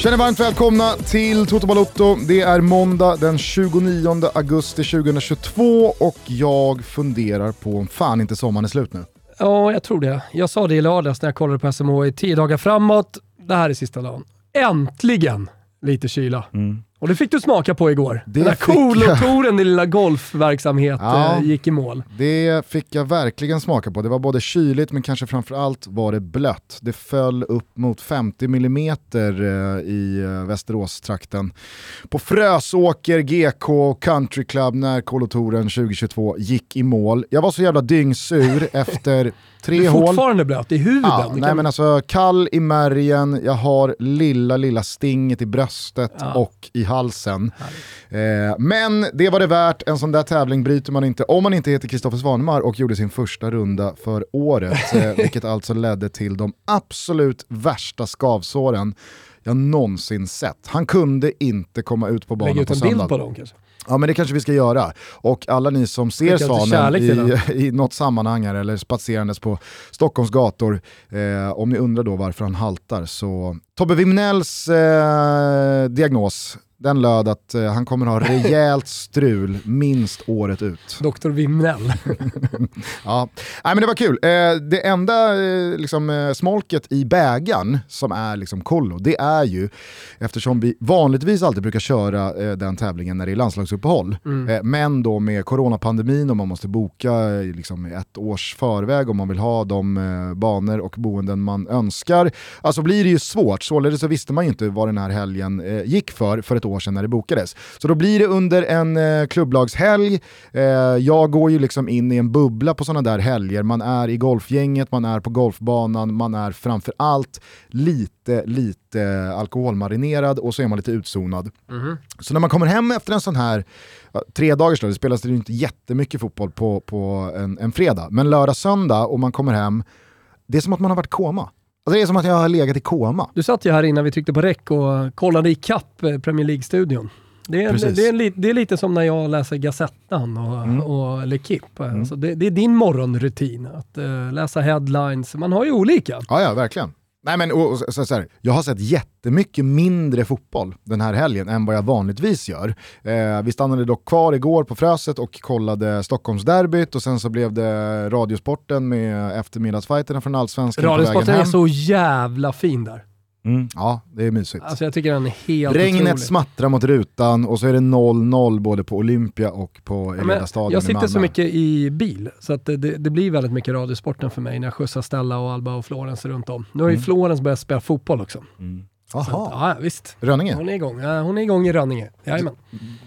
Känner varmt välkomna till Toto Balotto. Det är måndag den 29 augusti 2022 och jag funderar på om fan inte sommaren är slut nu. Ja, jag tror det. Jag sa det i lördags när jag kollade på SMH i tio dagar framåt. Det här är sista dagen. Äntligen lite kyla. Mm. Och det fick du smaka på igår. Det Den där coolotoren, din lilla golfverksamhet, ja, eh, gick i mål. Det fick jag verkligen smaka på. Det var både kyligt men kanske framförallt var det blött. Det föll upp mot 50 mm i eh, Västeråstrakten. På Frösåker GK Country Club när coolotoren 2022 gick i mål. Jag var så jävla dyngsur efter Tre du är hål. fortfarande blöt i huvuden. Ja, nej men alltså kall i märgen, jag har lilla lilla stinget i bröstet ja. och i halsen. Eh, men det var det värt, en sån där tävling bryter man inte om man inte heter Kristoffer Svanemar och gjorde sin första runda för året. Eh, vilket alltså ledde till de absolut värsta skavsåren jag någonsin sett. Han kunde inte komma ut på banan på söndag. Lägg ut en bild på dem kanske? Ja men det kanske vi ska göra. Och alla ni som ser Svanen i, i något sammanhang här, eller spatserandes på Stockholms gator, eh, om ni undrar då varför han haltar så Tobbe Wimnells eh, diagnos den löd att eh, han kommer ha rejält strul minst året ut. Dr. Wimnell. ja, Nej, men det var kul. Eh, det enda eh, liksom, eh, smolket i bägaren som är liksom kollo, det är ju, eftersom vi vanligtvis alltid brukar köra eh, den tävlingen när det är landslagsuppehåll, mm. Eh, men då med coronapandemin och man måste boka eh, liksom, ett års förväg om man vill ha de banor och boenden man önskar, alltså blir det ju svårt. Således så visste man ju inte vad den här helgen gick för, för ett år sedan när det bokades. Så då blir det under en eh, klubblagshelg, eh, jag går ju liksom in i en bubbla på sådana där helger, man är i golfgänget, man är på golfbanan, man är framförallt lite, lite alkoholmarinerad och så är man lite utzonad. Mm. Så när man kommer hem efter en sån här tre dagars det spelas ju inte jättemycket fotboll på, på en, en fredag, men lördag, söndag och man kommer hem, det är som att man har varit koma. Alltså det är som att jag har legat i koma. Du satt ju här innan vi tryckte på räck och kollade i kapp eh, Premier League-studion. Det är, det, är, det är, lite som när jag läser Gazettan och, mm. och L'Equipe. Mm. Alltså det, det, är din morgonrutin, att uh, läsa headlines. Man har ju olika. Ja, ja verkligen. Nej, men, och, så, så här, jag har sett jättemycket mindre fotboll den här helgen än vad jag vanligtvis gör. Eh, vi stannade dock kvar igår på Fröset och kollade Stockholmsderbyt och sen så blev det Radiosporten med eftermiddagsfighterna från Allsvenskan Radiosporten är så jävla fin där. Mm, ja, det är mysigt. Alltså jag tycker den är helt Regnet otrolig. smattrar mot rutan och så är det 0-0 både på Olympia och på Eleda stadion Jag sitter så mycket i bil, så att det, det, blir väldigt mycket radiosporten för mig när jag skjutsar Stella och Alba och Florens runt om. Nu har ju mm. Florens börjat spela fotboll också. Mm. Jaha. Ja, visst. Rönninge? Hon är igång. Ja, hon är igång i Rönninge. Jajamän.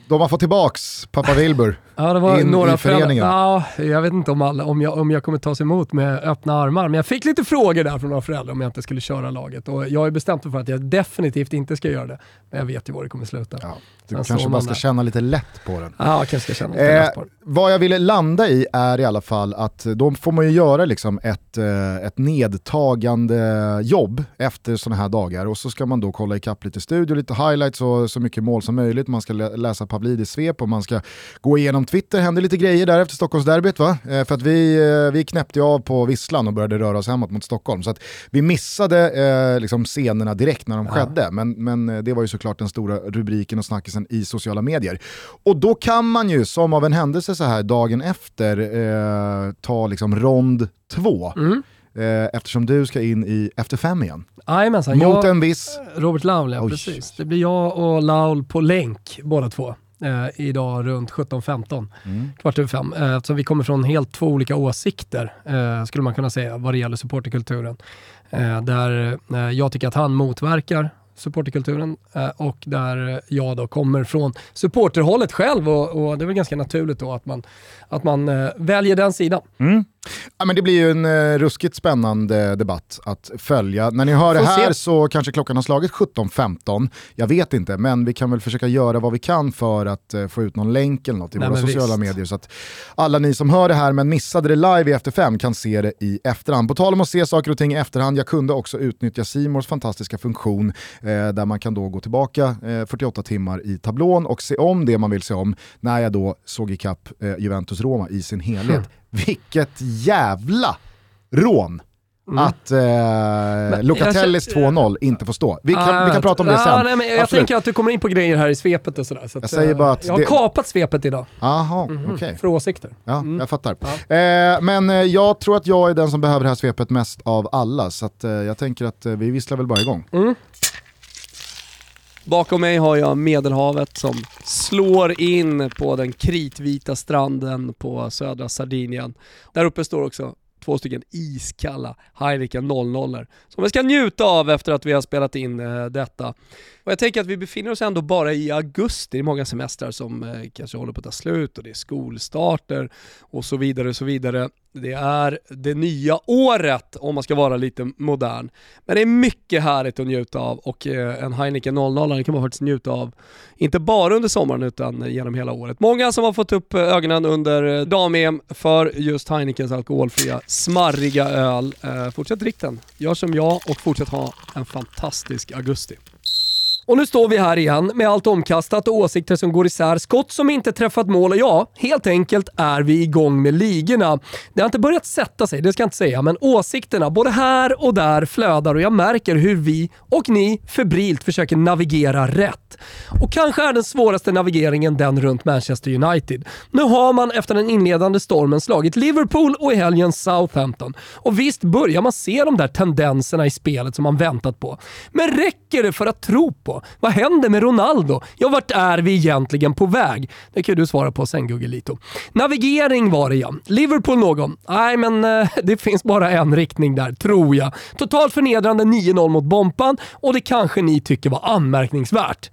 De har fått tillbaks pappa Wilbur ja, det var in några i föreningen. Ja, jag vet inte om, alla, om, jag, om jag kommer tas emot med öppna armar, men jag fick lite frågor där från några föräldrar om jag inte skulle köra laget. Och jag har bestämt mig för att jag definitivt inte ska göra det. Men jag vet ju var det kommer sluta. Ja, du alltså, kanske bara ska där. känna lite lätt på den. Ja, jag kanske ska känna lite eh, lätt på den. Vad jag ville landa i är i alla fall att då får man ju göra liksom ett, eh, ett nedtagande jobb efter sådana här dagar och så ska man då kolla ikapp lite studio, lite highlights och så mycket mål som möjligt. Man ska läsa Pavlidis svep och man ska gå igenom Twitter. hände lite grejer där efter Stockholmsderbyt va? Eh, för att vi, eh, vi knäppte av på visslan och började röra oss hemåt mot Stockholm. Så att vi missade eh, liksom scenerna direkt när de ja. skedde. Men, men det var ju såklart den stora rubriken och snackisen i sociala medier. Och då kan man ju som av en händelse så här dagen efter eh, ta liksom rond två. Mm. Eh, eftersom du ska in i Efter fem igen. Jajamensan. Mot jag, en viss... Robert Laul, ja, precis. Det blir jag och Laul på länk båda två. Eh, idag runt 17.15, mm. kvart över fem. Eh, eftersom vi kommer från helt två olika åsikter, eh, skulle man kunna säga, vad det gäller supporterkulturen. Eh, där eh, jag tycker att han motverkar supporterkulturen eh, och där jag då kommer från supporterhållet själv och, och, det är väl ganska naturligt då att man, att man eh, väljer den sidan. Mm. Ja, men det blir ju en uh, ruskigt spännande debatt att följa. När ni hör det här se. så kanske klockan har slagit 17.15. Jag vet inte, men vi kan väl försöka göra vad vi kan för att uh, få ut någon länk eller något i Nej, våra sociala visst. medier så att alla ni som hör det här men missade det live i Efter fem kan se det i efterhand. På tal om att se saker och ting i efterhand, jag kunde också utnyttja Simors fantastiska funktion uh, där man kan då gå tillbaka 48 timmar i tablån och se om det man vill se om när jag då såg ikapp Juventus-Roma i sin helhet. Mm. Vilket jävla rån! mm. att eh, Locatellis 2-0 inte får stå. Vi kan, ah, vi kan prata om det sen. nej, men jag Absolut. tänker att du kommer in på grejer här i svepet och sådär. Så jag, säger bara att jag har det... kapat svepet idag. Jaha, mm -hmm. Okay. För åsikter. Ja, mm. jag fattar. Ja. Eh, men eh, jag tror att jag är den som behöver det här svepet mest av alla, så att, eh, jag tänker att eh, vi visslar väl bara igång. Mm. Bakom mig har jag Medelhavet som slår in på den kritvita stranden på södra Sardinien. Där uppe står också två stycken iskalla Heineken 00 som vi ska njuta av efter att vi har spelat in eh, detta. Och jag tänker att vi befinner oss ändå bara i augusti, det är många semestrar som eh, kanske håller på att ta slut och det är skolstarter och så vidare och så vidare. Det är det nya året om man ska vara lite modern. Men det är mycket härligt att njuta av och eh, en Heineken 00 kan man faktiskt njuta av, inte bara under sommaren utan genom hela året. Många som har fått upp ögonen under eh, dam-EM för just Heinekens alkoholfria smarriga öl. Eh, fortsätt drick den, gör som jag och fortsätt ha en fantastisk augusti. Och nu står vi här igen med allt omkastat och åsikter som går isär, skott som inte träffat mål och ja, helt enkelt är vi igång med ligorna. Det har inte börjat sätta sig, det ska jag inte säga, men åsikterna både här och där flödar och jag märker hur vi och ni febrilt försöker navigera rätt. Och kanske är den svåraste navigeringen den runt Manchester United. Nu har man efter den inledande stormen slagit Liverpool och i helgen Southampton. Och visst börjar man se de där tendenserna i spelet som man väntat på. Men räcker det för att tro på vad händer med Ronaldo? Ja, vart är vi egentligen på väg? Det kan du svara på sen Guggelito. Navigering var det ja. Liverpool någon? Nej, men eh, det finns bara en riktning där, tror jag. Totalt förnedrande 9-0 mot Bompan och det kanske ni tycker var anmärkningsvärt.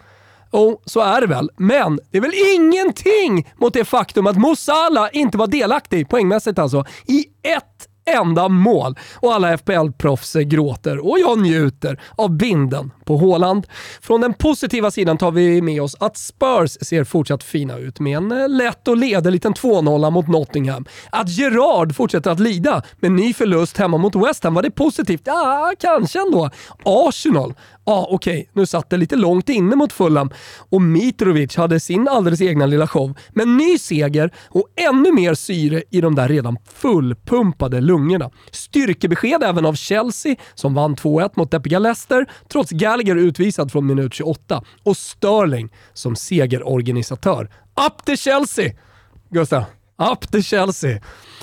Och så är det väl. Men det är väl ingenting mot det faktum att Mosala inte var delaktig, poängmässigt alltså, i ett enda mål. Och alla FPL-proffs gråter och jag njuter av binden på Håland. Från den positiva sidan tar vi med oss att Spurs ser fortsatt fina ut med en eh, lätt och ledig liten 2-0 mot Nottingham. Att Gerard fortsätter att lida med ny förlust hemma mot West Ham, var det positivt? Ja, kanske ändå. Arsenal ah, okej, okay, nu satt det lite långt inne mot Fulham och Mitrovic hade sin alldeles egna lilla show. Men ny seger och ännu mer syre i de där redan fullpumpade lungorna. Styrkebesked även av Chelsea som vann 2-1 mot deppiga Leicester trots Gallagher utvisad från minut 28 och Sterling som segerorganisatör. Up to Chelsea! Gustav, up to Chelsea!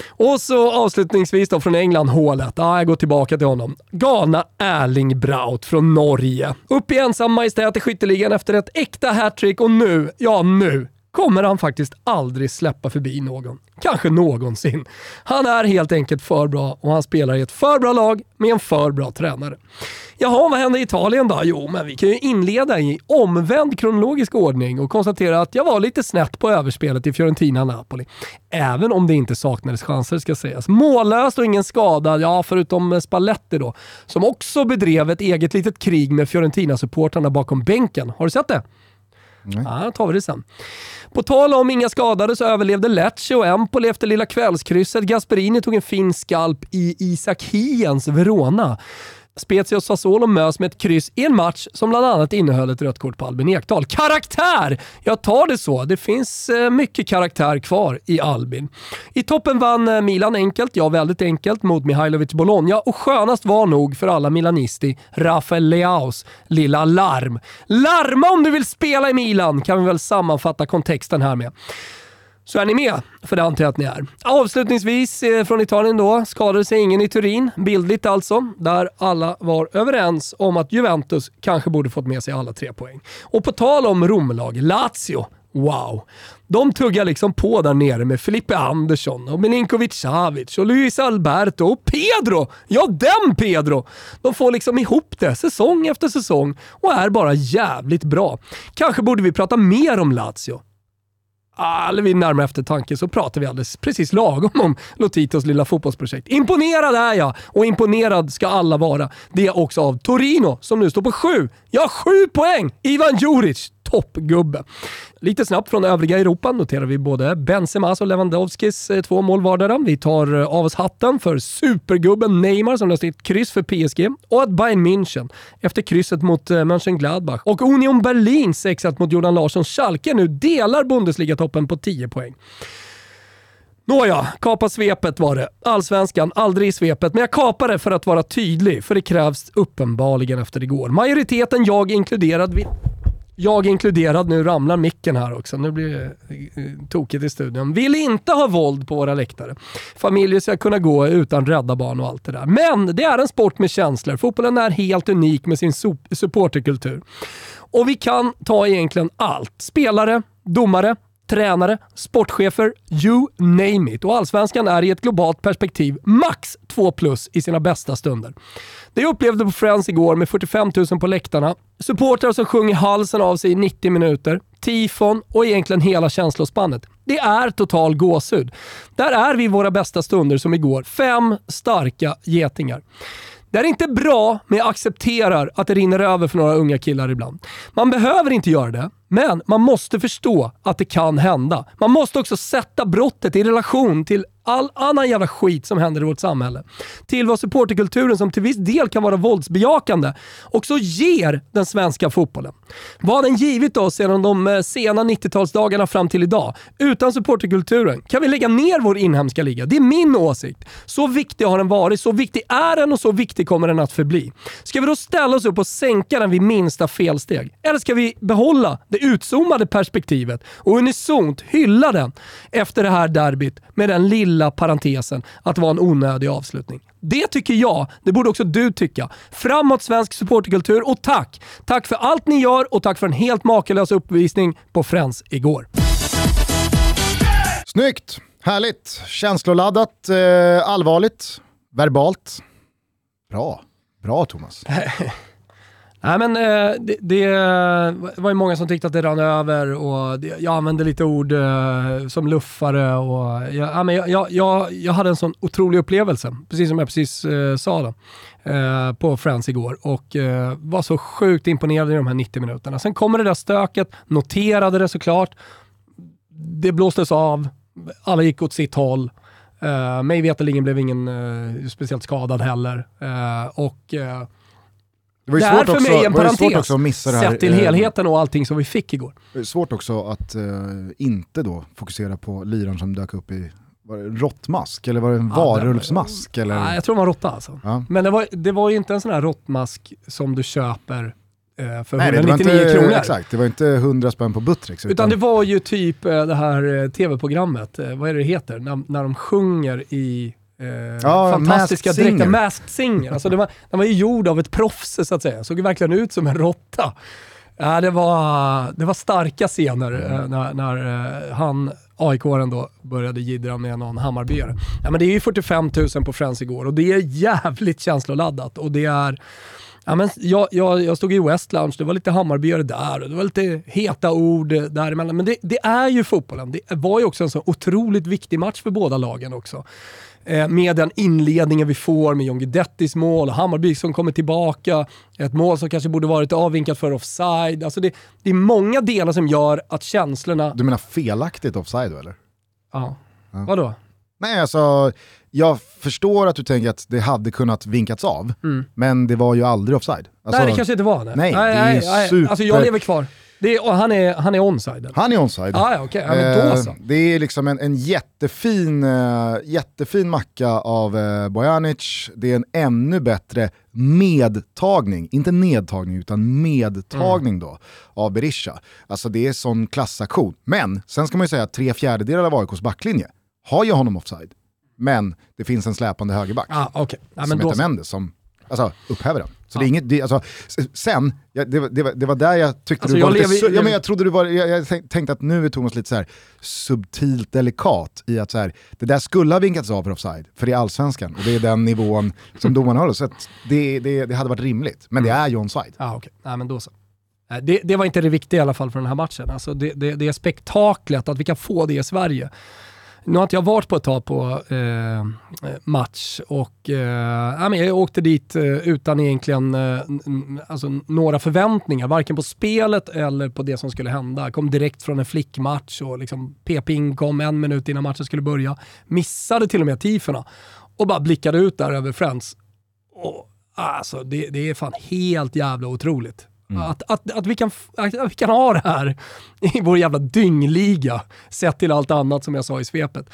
Och så avslutningsvis då från England, hålet. Ah, jag går tillbaka till honom. Galna Erling Braut från Norge. Upp i ensam majestät i skytteligan efter ett äkta hattrick och nu, ja nu, kommer han faktiskt aldrig släppa förbi någon. Kanske någonsin. Han är helt enkelt för bra och han spelar i ett för bra lag med en för bra tränare. Jaha, vad hände i Italien då? Jo, men vi kan ju inleda i omvänd kronologisk ordning och konstatera att jag var lite snett på överspelet i Fiorentina-Napoli. Även om det inte saknades chanser ska sägas. Mållöst och ingen skadad, ja förutom Spalletti då, som också bedrev ett eget litet krig med Fiorentina-supportrarna bakom bänken. Har du sett det? Ja, tar vi det sen. På tal om inga skadade så överlevde Lecce och Empoli efter lilla kvällskrysset. Gasperini tog en fin skalp i Isak Hiens Verona. Spezia och Sassuolo möts med ett kryss i en match som bland annat innehöll ett rött kort på Albin Ekdal. Karaktär! Jag tar det så. Det finns eh, mycket karaktär kvar i Albin. I toppen vann eh, Milan enkelt, ja väldigt enkelt, mot Mihailovic Bologna och skönast var nog för alla milanisti Rafael Leaus lilla larm. Larma om du vill spela i Milan, kan vi väl sammanfatta kontexten här med. Så är ni med? För det antar jag att ni är. Avslutningsvis eh, från Italien då, skadade sig ingen i Turin, bildligt alltså, där alla var överens om att Juventus kanske borde fått med sig alla tre poäng. Och på tal om Romlag, Lazio, wow. De tuggar liksom på där nere med Filippe Andersson och Milinkovic Savic och Luis Alberto och Pedro! Ja, den Pedro! De får liksom ihop det säsong efter säsong och är bara jävligt bra. Kanske borde vi prata mer om Lazio eller vid närmare eftertanke så pratar vi alldeles precis lagom om Lotitos lilla fotbollsprojekt. Imponerad är jag och imponerad ska alla vara. Det är också av Torino som nu står på sju. Ja, sju poäng! Ivan Djuric, toppgubbe. Lite snabbt från övriga Europa noterar vi både Benzemas och Lewandowskis eh, två mål vardera. Vi tar eh, av oss hatten för supergubben Neymar som löste ett kryss för PSG och att Bayern München efter krysset mot eh, Mönchengladbach och Union Berlin 6 mot Jordan Larsson Schalke nu delar Bundesliga-toppen på 10 poäng. Nåja, kapa svepet var det. Allsvenskan, aldrig i svepet, men jag kapar det för att vara tydlig, för det krävs uppenbarligen efter igår. Majoriteten, jag inkluderad, vill jag inkluderad, nu ramlar micken här också, nu blir det eh, eh, tokigt i studion. Vill inte ha våld på våra läktare. Familjer ska kunna gå utan rädda barn och allt det där. Men det är en sport med känslor. Fotbollen är helt unik med sin supporterkultur. Och vi kan ta egentligen allt. Spelare, domare, tränare, sportchefer, you name it. Och Allsvenskan är i ett globalt perspektiv max 2 plus i sina bästa stunder. Det jag upplevde på Friends igår med 45 000 på läktarna, supportrar som sjunger halsen av sig i 90 minuter, tifon och egentligen hela känslospannet. Det är total gåshud. Där är vi i våra bästa stunder som igår. Fem starka getingar. Det är inte bra, men jag accepterar att det rinner över för några unga killar ibland. Man behöver inte göra det, men man måste förstå att det kan hända. Man måste också sätta brottet i relation till all annan jävla skit som händer i vårt samhälle. Till vad supporterkulturen, som till viss del kan vara våldsbejakande, också ger den svenska fotbollen. Vad har den givit oss sedan de eh, sena 90-talsdagarna fram till idag? Utan supporterkulturen kan vi lägga ner vår inhemska liga. Det är min åsikt. Så viktig har den varit, så viktig är den och så viktig kommer den att förbli. Ska vi då ställa oss upp och sänka den vid minsta felsteg? Eller ska vi behålla det utzoomade perspektivet och unisont hylla den efter det här derbyt med den lilla parentesen att det var en onödig avslutning. Det tycker jag. Det borde också du tycka. Framåt svensk supporterkultur och tack! Tack för allt ni gör och tack för en helt makalös uppvisning på Friends igår. Snyggt! Härligt! Känsloladdat, eh, allvarligt, verbalt. Bra. Bra Thomas. Nej men eh, det, det, var ju många som tyckte att det rann över och det, jag använde lite ord eh, som luffare och jag, ja, men jag, jag, jag hade en sån otrolig upplevelse, precis som jag precis eh, sa då, eh, på Friends igår och eh, var så sjukt imponerad i de här 90 minuterna. Sen kommer det där stöket, noterade det såklart, det blåstes av, alla gick åt sitt håll. Uh, mig veterligen blev ingen uh, speciellt skadad heller. Uh, och det, var ju det svårt är för också, mig en parentes, att missa det här, sett till eh, helheten och allting som vi fick igår. Det är svårt också att uh, inte då fokusera på liran som dök upp i var det råttmask eller var det en ja, varulvsmask? Eller? Nej, jag tror det var råtta alltså. Ja. Men det var, det var ju inte en sån här råttmask som du köper eh, för Nej, 199 inte, kronor. Exakt, det var inte 100 spänn på Buttricks. Utan, utan det var ju typ det här tv-programmet, vad är det det heter, när, när de sjunger i Eh, ja, fantastiska Masked dräkter. Masked Singer. Alltså den, var, den var ju gjord av ett proffs så att säga. Såg verkligen ut som en råtta. Ja, det, var, det var starka scener eh, när, när eh, han, aik då, började gidra med någon Hammarbyare. Ja, men det är ju 45 000 på Friends igår och det är jävligt känsloladdat. Och det är, ja, men jag, jag, jag stod i West Lounge, det var lite Hammarbyare där och det var lite heta ord däremellan. Men det, det är ju fotbollen. Det var ju också en så otroligt viktig match för båda lagen också. Eh, med den inledningen vi får med John Guidettis mål, Hammarby som kommer tillbaka, ett mål som kanske borde varit avvinkat för offside. Alltså det, det är många delar som gör att känslorna... Du menar felaktigt offside eller? Ja. ja. Vadå? Nej, alltså jag förstår att du tänker att det hade kunnat vinkats av, mm. men det var ju aldrig offside. Alltså, nej, det kanske inte var. Nej, nej, nej det är nej, super... Alltså jag lever kvar. Är, han, är, han är onside? Han är onside. Ah, ja, okay. ja, men då så. Eh, det är liksom en, en jättefin, uh, jättefin macka av uh, Bojanic. Det är en ännu bättre medtagning, inte nedtagning utan medtagning mm. då, av Berisha. Alltså det är sån klassaktion. Men sen ska man ju säga att tre fjärdedelar av AIKs backlinje har ju honom offside. Men det finns en släpande högerback ah, okay. ja, som heter Mendes som alltså, upphäver den. Så ja. det är inget, det, alltså, sen, ja, det, det, var, det var där jag tyckte alltså, du var lite, lever, ja, men jag trodde du var, jag, jag, tänkte att nu är Thomas lite så här subtilt delikat i att så här, det där skulle ha vinkats av för offside, för det är allsvenskan och det är den nivån som domarna håller. Så det, det, det hade varit rimligt, men det är ju onside. Ja, okay. Nej, men då så. Det, det var inte det viktiga i alla fall för den här matchen. Alltså det, det, det är spektaklet, att vi kan få det i Sverige. Nu har inte jag varit på ett tag på eh, match och eh, jag åkte dit eh, utan egentligen eh, alltså, några förväntningar, varken på spelet eller på det som skulle hända. Jag kom direkt från en flickmatch och liksom P-ping kom en minut innan matchen skulle börja. Missade till och med tifona och bara blickade ut där över Friends. Och, alltså, det, det är fan helt jävla otroligt. Mm. Att, att, att, vi kan, att vi kan ha det här i vår jävla dyngliga, sett till allt annat som jag sa i svepet.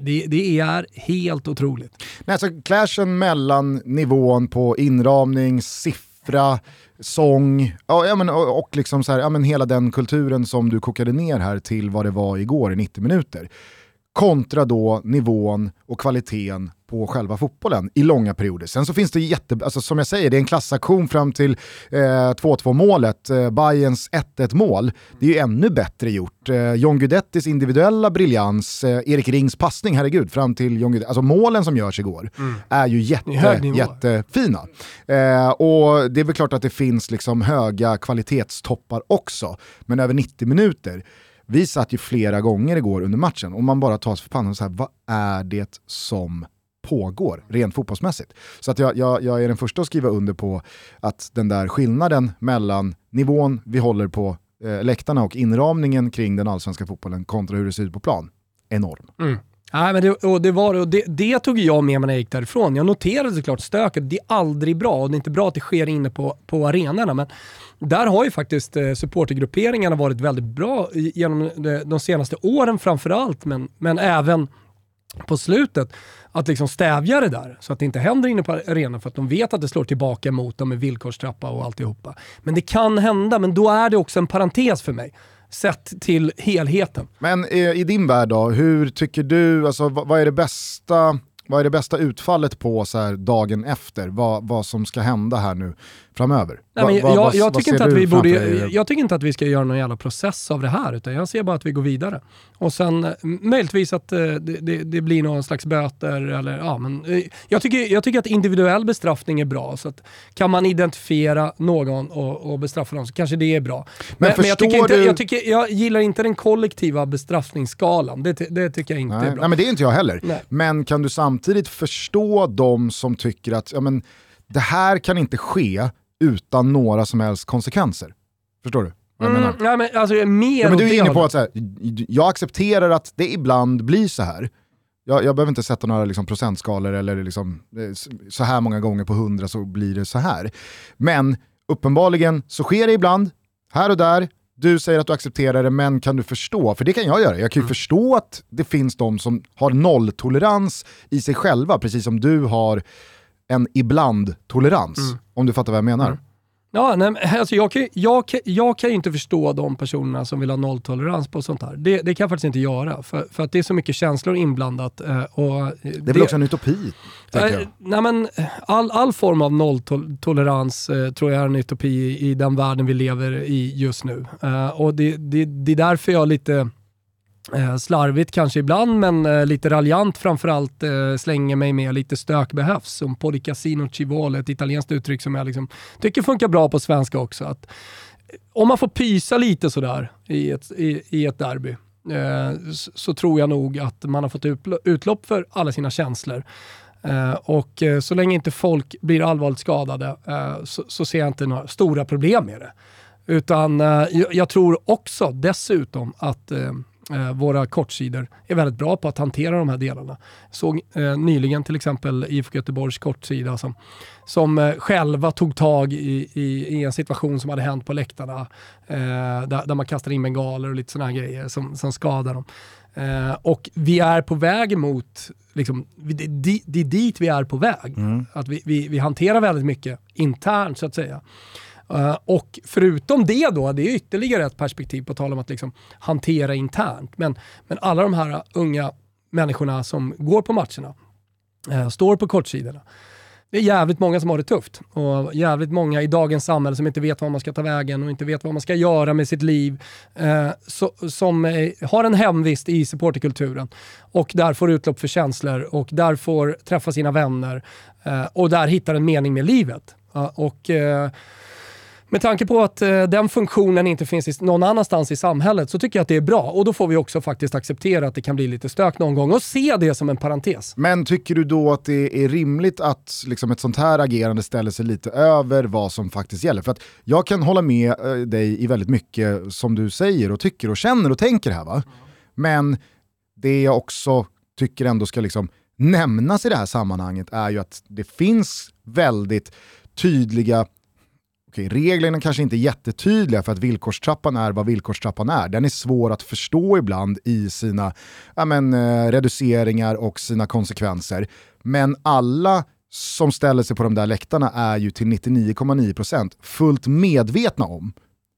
Det, det är helt otroligt. Nej, alltså, clashen mellan nivån på inramning, siffra, sång ja, men, och, och liksom så här, ja, men hela den kulturen som du kokade ner här till vad det var igår i 90 minuter kontra då nivån och kvaliteten på själva fotbollen i långa perioder. Sen så finns det jätte, alltså som jag säger, det är en klassaktion fram till eh, 2-2 målet, eh, Bayerns 1-1 mål. Det är ju ännu bättre gjort. Eh, John Guidettis individuella briljans, eh, Erik Rings passning, herregud, fram till John Guidetti, alltså målen som görs igår mm. är ju jätte, jättefina. Eh, och det är väl klart att det finns liksom höga kvalitetstoppar också, men över 90 minuter vi satt ju flera gånger igår under matchen och man bara tar sig för pannan och så här, vad är det som pågår rent fotbollsmässigt? Så att jag, jag, jag är den första att skriva under på att den där skillnaden mellan nivån vi håller på eh, läktarna och inramningen kring den allsvenska fotbollen kontra hur det ser ut på plan, enorm. Mm. Nej, men det, och det, var, och det, det tog jag med mig när jag gick därifrån. Jag noterade såklart stöket, det är aldrig bra och det är inte bra att det sker inne på, på arenorna. Men där har ju faktiskt eh, supportergrupperingarna varit väldigt bra genom de, de senaste åren framförallt, men, men även på slutet att liksom stävja det där så att det inte händer inne på arenan för att de vet att det slår tillbaka mot dem med villkorstrappa och alltihopa. Men det kan hända, men då är det också en parentes för mig sett till helheten. Men i, i din värld då, hur tycker du, alltså, vad, vad är det bästa vad är det bästa utfallet på så här, dagen efter? Vad, vad som ska hända här nu framöver? Nej, men jag, jag, jag tycker inte att vi borde, jag tycker inte att vi ska göra någon jävla process av det här, utan jag ser bara att vi går vidare. Och sen eh, möjligtvis att eh, det, det, det, blir någon slags böter. Eller, ja, men, eh, jag, tycker, jag tycker att individuell bestraffning är bra. Så att, kan man identifiera någon och, och bestraffa dem så kanske det är bra. Men, men, men jag, tycker inte, jag, tycker, jag gillar inte den kollektiva bestraffningsskalan. Det, det tycker jag inte Nej. är bra. Nej, men det är inte jag heller. Nej. Men kan du samtidigt förstå de som tycker att ja, men, det här kan inte ske utan några som helst konsekvenser. Förstår du? Mm, Ja, men alltså, mer ja, men du är inne på att så här, jag accepterar att det ibland blir så här. Jag, jag behöver inte sätta några liksom, procentskalor eller liksom, eh, så här många gånger på hundra så blir det så här. Men uppenbarligen så sker det ibland, här och där, du säger att du accepterar det, men kan du förstå? För det kan jag göra. Jag kan ju mm. förstå att det finns de som har nolltolerans i sig själva, precis som du har en ibland-tolerans. Mm. Om du fattar vad jag menar. Mm. Ja, nej, alltså jag, kan, jag, jag kan ju inte förstå de personerna som vill ha nolltolerans på sånt här. Det, det kan jag faktiskt inte göra, för, för att det är så mycket känslor inblandat. Eh, och det är det, väl också en utopi? Äh, nej, men all, all form av nolltolerans eh, tror jag är en utopi i, i den världen vi lever i just nu. Eh, och det, det, det är därför jag lite Eh, slarvigt kanske ibland, men eh, lite raljant framförallt eh, slänger mig med lite stök behövs. Som Podi Casino Civole, ett italienskt uttryck som jag liksom tycker funkar bra på svenska också. Att, eh, om man får pysa lite sådär i ett, i, i ett derby, eh, så, så, tror jag nog att man har fått utlopp för alla sina känslor. Uh, och uh, så länge inte folk blir allvarligt skadade uh, så, så, ser jag inte några stora problem med det. Utan jag, jag, tror också dessutom att eh, våra kortsidor är väldigt bra på att hantera de här delarna. Såg eh, nyligen till exempel IFK Göteborgs kortsida som, som eh, själva tog tag i, i, i, en situation som hade hänt på läktarna eh, där, där, man kastade in bengaler och lite sådana grejer som, som skadar dem. Eh, och vi är på väg mot, liksom, det, det, det är dit vi är på väg. Mm. Att vi, vi, vi hanterar väldigt mycket internt så att säga. Eh, och förutom det då, det är ytterligare ett perspektiv på tal om att liksom hantera internt. Men, men alla de här unga människorna som går på matcherna, eh, står på kortsidorna. Det är jävligt många som har det tufft och jävligt många i dagens samhälle som inte vet vad man ska ta vägen och inte vet vad man ska göra med sitt liv. Eh, så, som eh, har en hemvist i supporterkulturen och där får utlopp för känslor och där får träffa sina vänner eh, och där hittar en mening med livet. och eh, med tanke på att eh, den funktionen inte finns i, någon annanstans i samhället så tycker jag att det är bra och då får vi också faktiskt acceptera att det kan bli lite stök någon gång och se det som en parentes. Men tycker du då att det är rimligt att liksom, ett sånt här agerande ställer sig lite över vad som faktiskt gäller? För att jag kan hålla med eh, dig i väldigt mycket som du säger och tycker och känner och tänker här va. Men det jag också tycker ändå ska liksom nämnas i det här sammanhanget är ju att det finns väldigt tydliga okej, reglerna kanske inte är jättetydliga för att villkorstrappan är vad villkorstrappan är. Den är svår att förstå ibland i sina ja, men, eh, reduceringar och sina konsekvenser. Men alla som ställer sig på de där läktarna är ju till 99,9% fullt medvetna om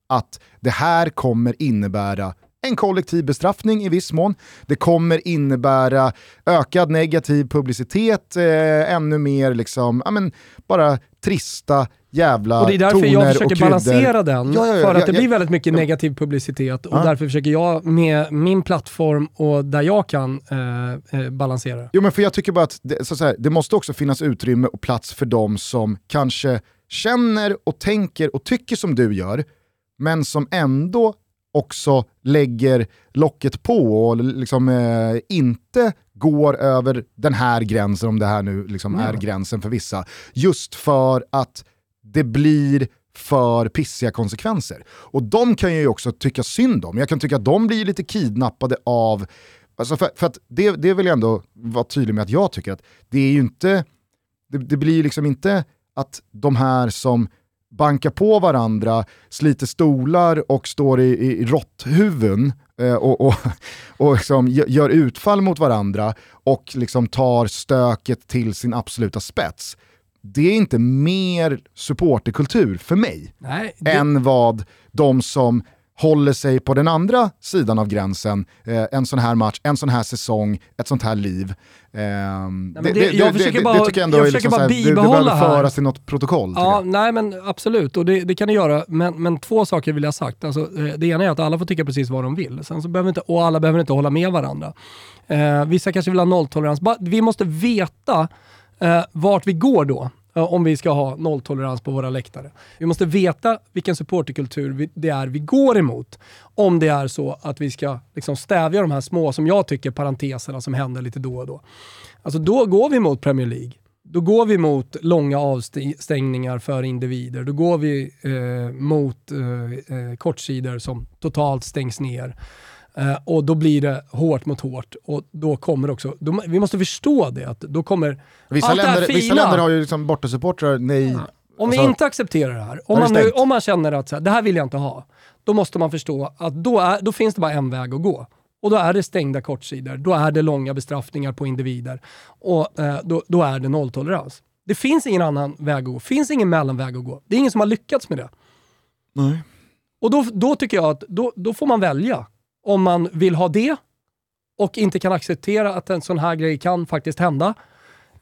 att det här kommer innebära en kollektiv bestraffning i viss mån. Det kommer innebära ökad negativ publicitet, eh, ännu mer liksom, ja, men, bara trista jävla Och det är därför jag försöker balansera den, ja, ja, ja, för att det blir väldigt mycket negativ publicitet. Och därför försöker jag med min plattform och där jag kan eh, eh, balansera. Jo men för jag tycker bara att det, så, så här, det måste också finnas utrymme och plats för de som kanske känner och tänker och tycker som du gör, men som ändå också lägger locket på och liksom, eh, inte går över den här gränsen, om det här nu liksom är gränsen för vissa, just för att det blir för pissiga konsekvenser. Och de kan jag ju också tycka synd om. Jag kan tycka att de blir lite kidnappade av, alltså för, för att det, det vill jag ändå vara tydlig med att jag tycker att det är ju inte, det, det blir liksom inte att de här som bankar på varandra, sliter stolar och står i, i råtthuvuden eh, och, och, och liksom gör utfall mot varandra och liksom tar stöket till sin absoluta spets. Det är inte mer supporterkultur för mig Nej, det... än vad de som håller sig på den andra sidan av gränsen, eh, en sån här match, en sån här säsong, ett sånt här liv. Eh, det, det, det, jag försöker bara, det tycker jag ändå jag är liksom såhär, det, behöver föras till något protokoll. Ja, nej men absolut, och det, det kan det göra. Men, men två saker vill jag ha sagt. Alltså, eh, det ena är att alla får tycka precis vad de vill, Sen så behöver inte, och alla behöver inte hålla med varandra. Eh, vissa kanske vill ha nolltolerans. Vi måste veta eh, vart vi går då om vi ska ha nolltolerans på våra läktare. Vi måste veta vilken supporterkultur det är vi går emot. Om det är så att vi ska liksom stävja de här små, som jag tycker, parenteserna som händer lite då och då. Alltså då går vi mot Premier League. Då går vi mot långa avstängningar för individer. Då går vi eh, mot eh, eh kortsidor som totalt stängs ner. Uh, och då blir det hårt mot hårt. Och då kommer också, då, vi måste förstå det, att då kommer vissa allt länder, det här fina, Vissa länder har ju liksom bortasupportrar, nej. Ja. Om alltså, vi inte accepterar det här, om, man, nu, om man känner att så här, det här vill jag inte ha, då måste man förstå att då, är, då finns det bara en väg att gå. Och då är det stängda kortsidor, då är det långa bestraffningar på individer och eh, då, då, är det nolltolerans. Det finns ingen annan väg att gå, det finns ingen mellanväg att gå. Det är ingen som har lyckats med det. Nej. Och då, då tycker jag att då, då får man välja om man vill ha det och inte kan acceptera att en sån här grej kan faktiskt hända,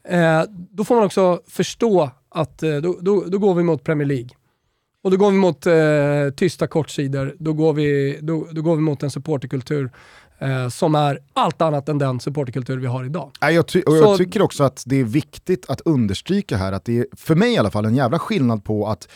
eh, då får man också förstå att eh, då, då, då, går vi mot Premier League. Och då går vi mot eh, tysta kortsidor, då går, vi, då, då går vi mot en supporterkultur eh, som är allt annat än den supporterkultur vi har idag. Jag, ty och jag Så, tycker också att det är viktigt att understryka här att det är, för mig i alla fall, en jävla skillnad på att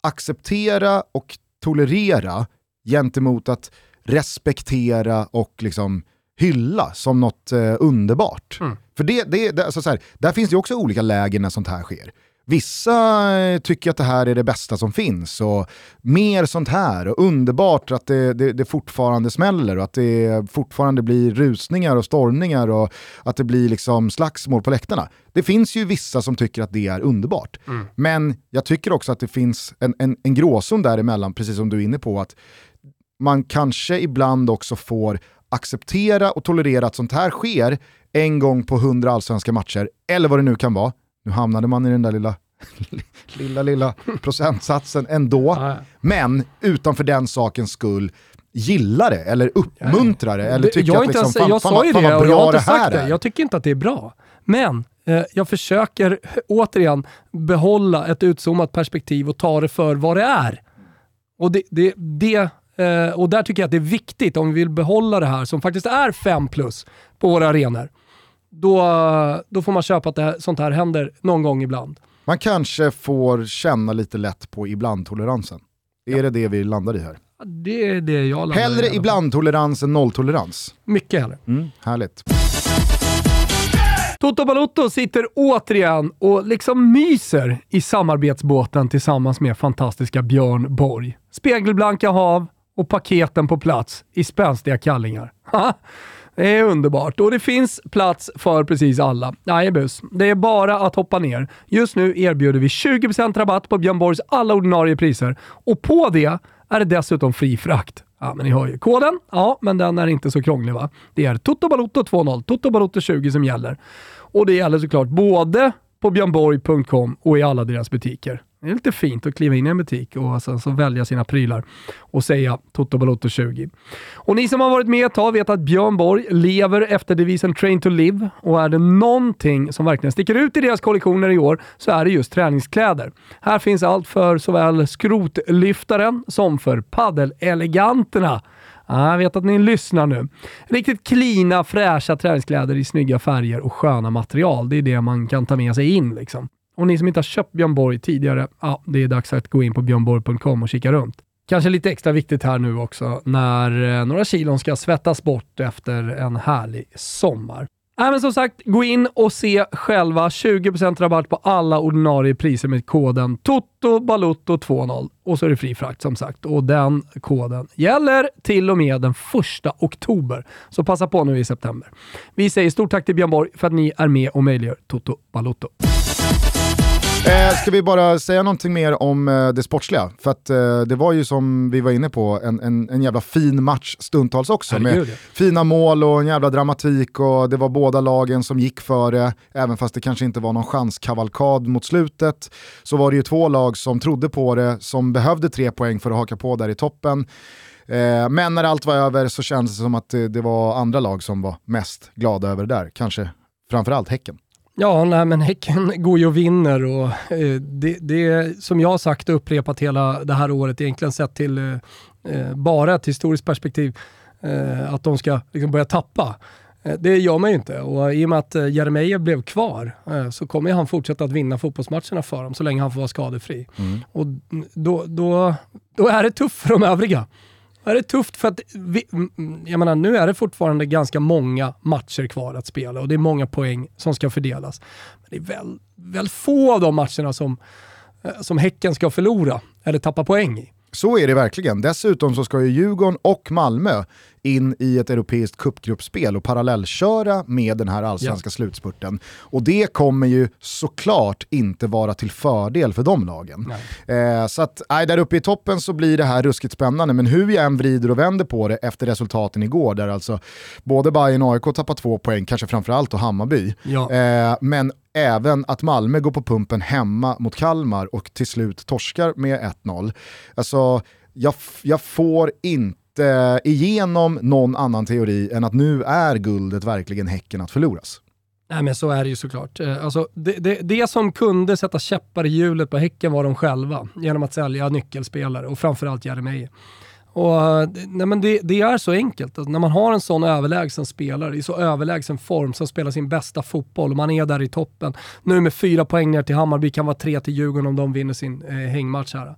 acceptera och tolerera gentemot att respektera och liksom hylla som något eh, underbart. Mm. För det, det, det, alltså så här, där finns det också olika lägen när sånt här sker. Vissa eh, tycker att det här är det bästa som finns och mer sånt här och underbart att det, det, det, fortfarande smäller och att det fortfarande blir rusningar och stormningar och att det blir liksom slagsmål på läktarna. Det finns ju vissa som tycker att det är underbart. Mm. Men jag tycker också att det finns en, en, en gråzon däremellan, precis som du är inne på, att man kanske ibland också får acceptera och tolerera att sånt här sker en gång på hundra allsvenska matcher, eller vad det nu kan vara. Nu hamnade man i den där lilla, lilla, lilla procentsatsen ändå. Men utanför den sakens skull gillar det, eller uppmuntrar det, eller tycker jag att liksom, ens, fan, jag fan, sa ju fan, det, och jag har inte sagt det. Jag tycker inte att det är bra. Men eh, jag försöker återigen behålla ett utzoomat perspektiv och ta det för vad det är. Och det, det, det Eh, och där tycker jag att det är viktigt, om vi vill behålla det här som faktiskt är 5 plus på våra arenor, då, då får man köpa att här, sånt här händer någon gång ibland. Man kanske får känna lite lätt på ibland-toleransen. Är ja. det det vi landar i här? Det är det jag landar Hellre i. ibland-tolerans än nolltolerans. Mycket hellre. Mm, härligt. Toto Balotto sitter återigen och liksom myser i samarbetsbåten tillsammans med fantastiska Björn Borg. Spegelblanka hav, och paketen på plats i spänstiga kallingar. Det är underbart och det finns plats för precis alla. Jajebus, det är bara att hoppa ner. Just nu erbjuder vi 20% rabatt på Björn Borgs alla ordinarie priser och på det är det dessutom fri frakt. Ja, men ni hör ju. Koden? Ja, men den är inte så krånglig va? Det är TOTOBALOTTO20, TOTOBALOTTO20 som gäller. Och det gäller såklart både på björnborg.com och i alla deras butiker. Det är lite fint att kliva in i en butik och sen så välja sina prylar och säga Toto Balotto 20. Och ni som har varit med ett tag vet att Björn Borg lever efter devisen Train to Live och är det någonting som verkligen sticker ut i deras kollektioner i år så är det just träningskläder. Här finns allt för såväl skrotlyftaren som för paddeleleganterna. jag vet att ni lyssnar nu. Riktigt klina, fräscha träningskläder i snygga färger och sköna material. Det är det man kan ta med sig in liksom. Och ni som inte har köpt Björn Borg tidigare, ja, det är dags att gå in på björnborg.com och kika runt. Kanske lite extra viktigt här nu också när eh, några kilon ska svettas bort efter en härlig sommar. Äh, men som sagt, gå in och se själva 20% rabatt på alla ordinarie priser med koden TOTOBALUTTO20 och så är det fri frakt som sagt. Och den koden gäller till och med den 1 oktober. Så passa på nu i september. Vi säger stort tack till Björn Borg för att ni är med och möjliggör Toto Balutto. Eh, ska vi bara säga någonting mer om eh, det sportsliga? För att eh, det var ju som vi var inne på en, en, en jävla fin match stundtals också. Herregud. Med fina mål och en jävla dramatik och det var båda lagen som gick före. Även fast det kanske inte var någon chanskavalkad mot slutet så var det ju två lag som trodde på det, som behövde tre poäng för att haka på där i toppen. Eh, men när allt var över så kändes det som att det, det var andra lag som var mest glada över det där. Kanske framförallt Häcken. Ja, nej, men Häcken går ju och vinner och eh, det, det som jag har sagt och upprepat hela det här året, egentligen sett till eh, eh bara ett historiskt perspektiv, eh, att de ska liksom börja tappa. Eh, det gör man ju inte och i och med att eh, Jeremejeff blev kvar så kommer han fortsätta att vinna fotbollsmatcherna för dem så länge han får vara skadefri. Mm. Och då, då, då är det tufft för de övriga. Det är tufft för att, vi, jag menar, nu är det fortfarande ganska många matcher kvar att spela och det är många poäng som ska fördelas. Men det är väl, väl få av de matcherna som, eh, som Häcken ska förlora eller tappa poäng i. Så är det verkligen. Dessutom så ska ju Djurgården och Malmö in i ett europeiskt cupgruppspel och parallellköra med den här allsvenska ja. slutspurten. Och det kommer ju såklart inte vara till fördel för de lagen. Eh, så att, nej, där uppe i toppen så blir det här ruskigt spännande, men hur jag än vrider och vänder på det efter resultaten igår, där alltså både Bayern och AIK tappar två poäng, kanske framförallt och Hammarby, ja. eh, men även att Malmö går på pumpen hemma mot Kalmar och till slut torskar med 1-0. Alltså, jag, jag får inte igenom någon annan teori än att nu är guldet verkligen Häcken att förloras. Nej men så är det ju såklart. Eh, alltså, det, det, det som kunde sätta käppar i hjulet på Häcken var de själva genom att sälja nyckelspelare och framförallt Jeremejeff. Och, nej men det, det, är så enkelt. Alltså, när man har en sån överlägsen spelare i så överlägsen form som spelar sin bästa fotboll och man är där i toppen. Nu med fyra poäng ner till Hammarby, kan vara tre till Djurgården om de vinner sin eh, hängmatch här.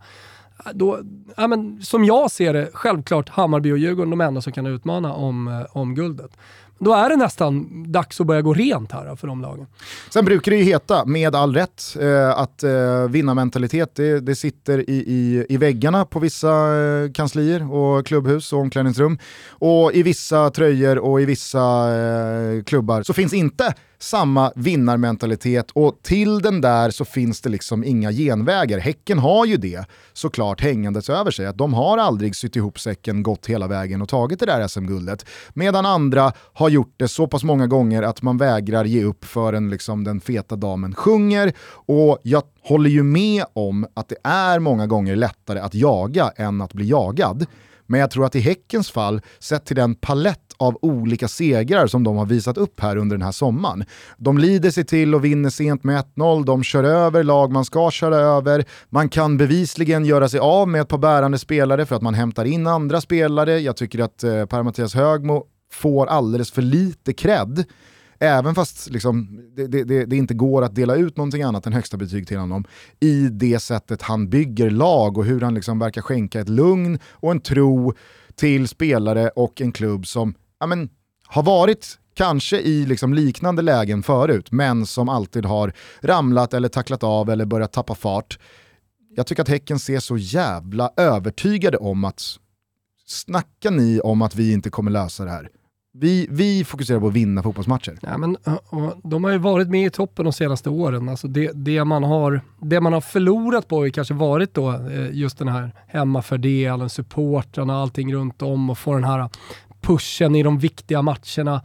Då, ja, men, som jag ser det, självklart Hammarby och Djurgården de enda som kan utmana om, eh, om guldet då är det nästan dags att börja gå rent här för de lagen. Sen brukar det ju heta, med all rätt, eh, att eh, vinnarmentalitet det, det sitter i, i, i väggarna på vissa eh, kanslier och klubbhus och omklädningsrum. Och i vissa tröjor och i vissa eh, klubbar så finns inte samma vinnarmentalitet och till den där så finns det liksom inga genvägar. Häcken har ju det såklart hängandes över sig, att de har aldrig sytt ihop säcken, gått hela vägen och tagit det där SM-guldet. Medan andra har gjort det så pass många gånger att man vägrar ge upp förrän liksom den feta damen sjunger. Och jag håller ju med om att det är många gånger lättare att jaga än att bli jagad. Men jag tror att i Häckens fall, sett till den palett av olika segrar som de har visat upp här under den här sommaren. De lider sig till och vinner sent med 1-0, de kör över lag man ska köra över, man kan bevisligen göra sig av med ett par bärande spelare för att man hämtar in andra spelare. Jag tycker att eh, Per-Mattias Högmo får alldeles för lite cred även fast liksom, det, det, det, inte går att dela ut någonting annat än högsta betyg till honom, i det sättet han bygger lag och hur han liksom verkar skänka ett lugn och en tro till spelare och en klubb som ja, men, har varit kanske i liksom liknande lägen förut, men som alltid har ramlat eller tacklat av eller börjat tappa fart. Jag tycker att Häcken ser så jävla övertygade om att snacka ni om att vi inte kommer lösa det här Vi, vi fokuserar på att vinna fotbollsmatcher. Ja, men, och, de har ju varit med i toppen de senaste åren. Alltså det, det, man har, det man har förlorat på har kanske varit då eh, just den här hemmafördelen, supportrarna, allting runt om och få den här pushen i de viktiga matcherna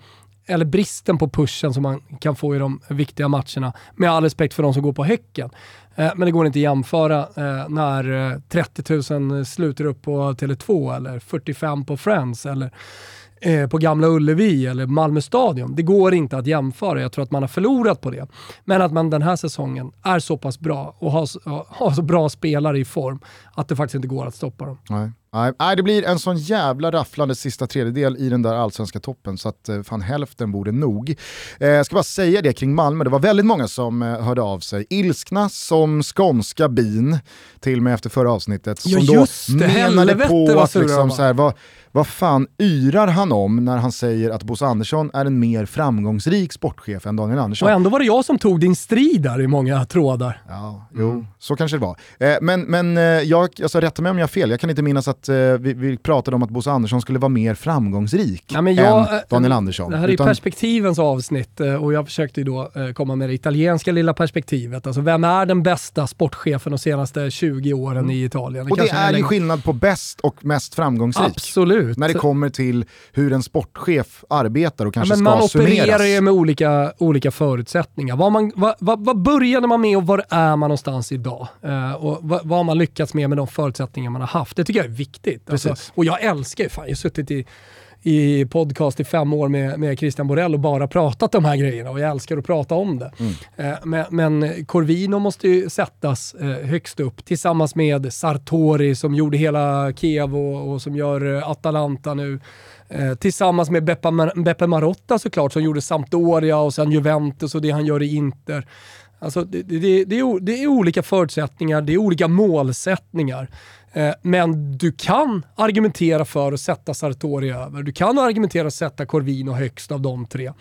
eller bristen på pushen som man kan få i de viktiga matcherna. Med all respekt för de som går på Häcken. Eh, men det går inte att jämföra eh, när eh, 30 000 sluter upp på Tele2 eller 45 på Friends eller eh, på Gamla Ullevi eller Malmö Stadion. Det går inte att jämföra. Jag tror att man har förlorat på det. Men att man den här säsongen är så pass bra och har, har så bra spelare i form att det faktiskt inte går att stoppa dem. Nej. Nej, det blir en sån jävla rafflande sista tredjedel i den där allsvenska toppen så att eh, fan hälften borde nog. Eh, jag ska bara säga det kring Malmö, det var väldigt många som eh, hörde av sig. Ilskna som skånska bin till mig efter förra avsnittet. Som ja, just då det, menade på att liksom, så här, vad, vad fan yrar han om när han säger att Bosse Andersson är en mer framgångsrik sportchef än Daniel Andersson? Och ändå var det jag som tog din strid där i många trådar. Ja, jo, mm. så kanske det var. men men jag, alltså, rätta mig om jag har fel, jag kan inte minnas att eh, vi, vi, pratade om att Bosse Andersson skulle vara mer framgångsrik ja, men jag, än eh, Daniel Andersson. Det här är utan... perspektivens avsnitt eh, och jag försökte ju då eh, komma med det italienska lilla perspektivet. Alltså vem är den bästa sportchefen de senaste 20 åren mm. i Italien? Det och det är ju skillnad på bäst och mest framgångsrik. Absolut. När det kommer till hur en sportchef arbetar och kanske ja, men ska summeras. Man opererar ju med olika, olika förutsättningar. Vad, man, vad, vad, vad började man med och var är man någonstans idag? Uh, och vad, vad har man lyckats med med de förutsättningar man har haft? Det tycker jag är viktigt. Alltså, och jag älskar ju, fan, jag har suttit i, i podcast i fem år med, med Christian Borell och bara pratat de här grejerna och jag älskar att prata om det. Mm. Eh, men, men, Corvino måste ju sättas eh, högst upp tillsammans med Sartori som gjorde hela Kiev och, och som gör eh, Atalanta nu. Eh, tillsammans med Beppe, Mar Beppe Marotta såklart som gjorde Sampdoria och sen Juventus och det han gör i Inter. Alltså det, det, det, är, det är olika förutsättningar, det är olika målsättningar. Eh, men du kan argumentera för att sätta Sartori över. Du kan argumentera för att sätta Corvino högst av de tre.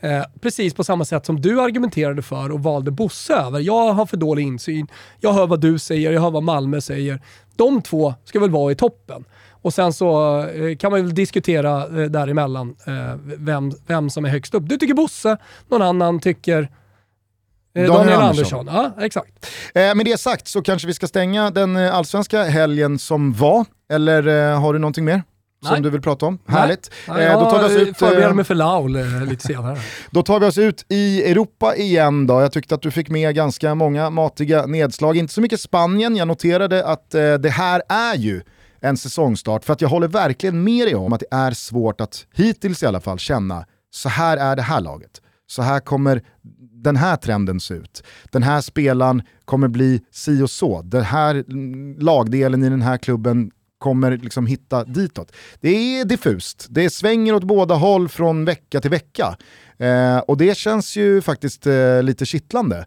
Eh, precis på samma sätt som du argumenterade för och valde Bosse över. Jag har för dålig insyn. Jag hör vad du säger, jag hör vad Malmö säger. De två ska väl vara i toppen. Och sen så eh, kan man väl diskutera eh, däremellan vem, vem som är högst upp. Du tycker Bosse, någon annan tycker Daniel, Daniel Andersson. Andersson. Ja, exakt. Eh, med det sagt så kanske vi ska stänga den eh, allsvenska helgen som var. Eller eh, har du någonting mer? som Nej. du vill prata om. Nej. Härligt. Nej, eh, då tar vi oss ut, förbereder mig för Laul eh, lite senare. då tar vi oss ut i Europa igen då. Jag tyckte att du fick med ganska många matiga nedslag. Inte så mycket Spanien, jag noterade att eh, det här är ju en säsongstart. För att jag håller verkligen med dig om att det är svårt att hittills i alla fall känna så här är det här laget. Så här kommer den här trenden se ut. Den här spelaren kommer bli si och så. Den här lagdelen i den här klubben kommer liksom hitta ditåt. Det är diffust, det svänger åt båda håll från vecka till vecka. Eh, och det känns ju faktiskt eh, lite kittlande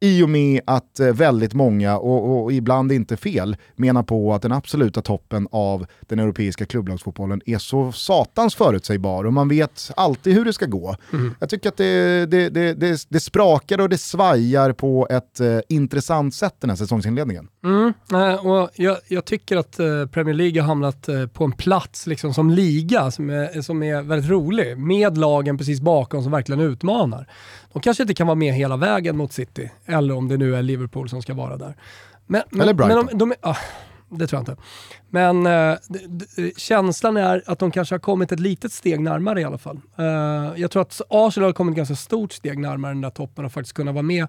i och med att eh, väldigt många, och, och, ibland inte fel, menar på att den absoluta toppen av den europeiska klubblagsfotbollen är så satans förutsägbar och man vet alltid hur det ska gå. Mm. Jag tycker att det, det, det, det, det sprakar och det svajar på ett eh, intressant sätt den här säsongsinledningen. Mm. Och jag, jag, tycker att eh, Premier League har hamnat eh, på en plats liksom, som liga som är, som är väldigt rolig, med lagen precis bakom som verkligen utmanar. De kanske inte kan vara med hela vägen mot City, eller om det nu är Liverpool som ska vara där. Men, eller Brighton. Men de, de, ah, det tror jag inte. Men eh, känslan är att de kanske har kommit ett litet steg närmare i alla fall. Eh, jag tror att Arsenal har kommit ett ganska stort steg närmare den där toppen och faktiskt kunna vara med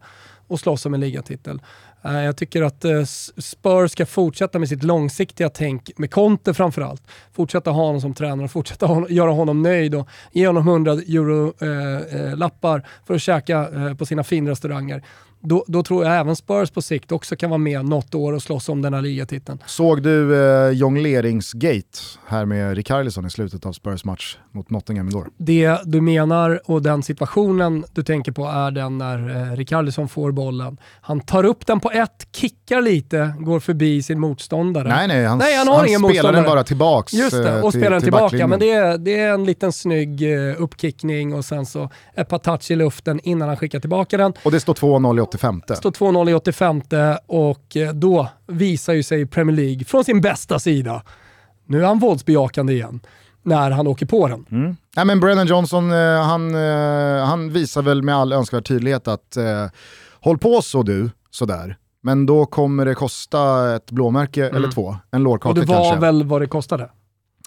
och slåss om en ligatitel. Eh, jag tycker att eh, Spurs ska fortsätta med sitt långsiktiga tänk, med Conte framförallt. Fortsätta ha honom som tränare och fortsätta göra honom nöjd och ge honom 100 euro-lappar eh, för att käka på sina finrestauranger då, då, tror jag även Spurs på sikt också kan vara med något år och slåss om den här ligatiteln. Såg du eh, jongleringsgate här med Rikarlison i slutet av Spurs match mot Nottingham igår? Det du menar och den situationen du tänker på är den när eh, Rikarlison får bollen. Han tar upp den på ett, kickar lite, går förbi sin motståndare. Nej, nej, han, nej, han, har han ingen spelar den bara tillbaks Just det, och till, spelar den tillbaka. Men det är, det är en liten snygg uh, uppkickning och sen så ett par touch i luften innan han skickar tillbaka den. Och det står 2-0 i 85. Det står 2-0 i 85 och eh, då visar ju sig Premier League från sin bästa sida. Nu är han våldsbejakande igen när han åker på den. Mm. Nej, men Brennan Johnson, eh, han, eh, han visar väl med all önskvärd tydlighet att eh, håll på så du, sådär. Men då kommer det kosta ett blåmärke Mm. eller två, en lårkaka Och det var kanske. väl vad det kostade?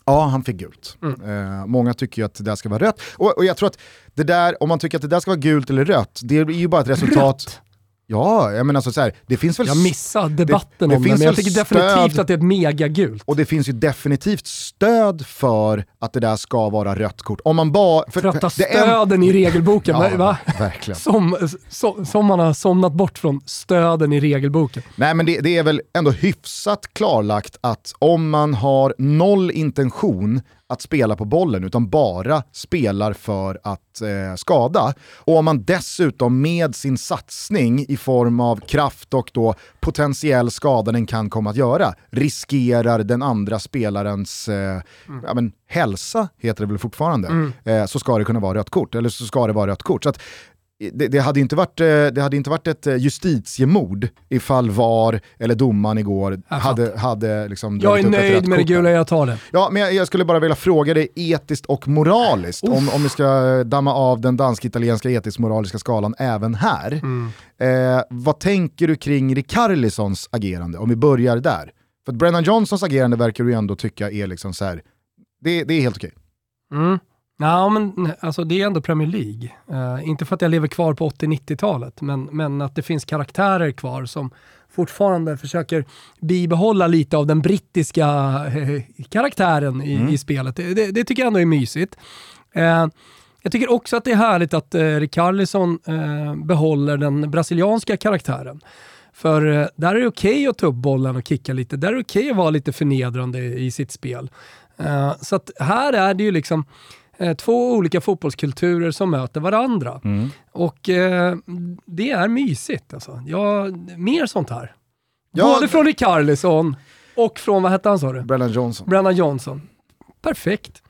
Ja, han fick gult. Mm. Eh, många tycker ju att det där ska vara rött. Och, och jag tror att det där, om man tycker att det där ska vara gult eller rött, det är ju bara ett resultat. Rött? Ja, jag menar alltså så här, det finns väl Jag missade debatten det om det, finns men jag tycker definitivt stöd- att det är ett megagult. och det finns ju definitivt stöd för att det där ska vara rött kort. Om man bara... för- Trötta det är en- stöden i regelboken. Ja, va? verkligen. Som, som, som man har somnat bort från stöden i regelboken. Nej men det, det är väl ändå hyfsat klarlagt att om man har noll intention att spela på bollen utan bara spelar för att eh, skada och om man dessutom med sin satsning i form av kraft och då potentiell skada den kan komma att göra riskerar den andra spelarens eh, ja, men, hälsa, heter det väl fortfarande, eh, så ska det kunna vara rött kort. Eller så ska det vara rött kort. Så att, det, det, hade inte varit, eh, det hade inte varit ett eh, justitiemord ifall VAR eller domaren igår Jag hade, hade liksom Jag är nöjd med det gula, jag tar det. Ja, men jag, jag skulle bara vilja fråga dig etiskt och moraliskt, om, om vi ska damma av den dansk-italienska etisk-moraliska skalan även här. Mm. Eh, vad tänker du kring Rikarlisons agerande, om vi börjar där? För att Brennan Johnsons agerande verkar du ändå tycka är liksom så här, det, det är helt okej. Mm. Ja, men alltså, det är ändå Premier League. Eh, inte för att jag lever kvar på 80-90-talet, men, men att det finns karaktärer kvar som fortfarande försöker bibehålla lite av den brittiska eh, karaktären i, Mm. i spelet. Det, det, det tycker jag ändå är mysigt. Eh, jag tycker också att det är härligt att eh, Rikarlison eh, behåller den brasilianska karaktären. För eh, där är det okej att ta upp bollen och kicka lite. Där är det okej att vara lite förnedrande i sitt spel. Så att här är det ju liksom eh, två olika fotbollskulturer som möter varandra. Och eh, det är mysigt alltså. Ja, mer sånt här. Ja, Både från Rikarlison och från, vad hette han sa du? Brennan Johnson. Brennan Johnson. Perfekt.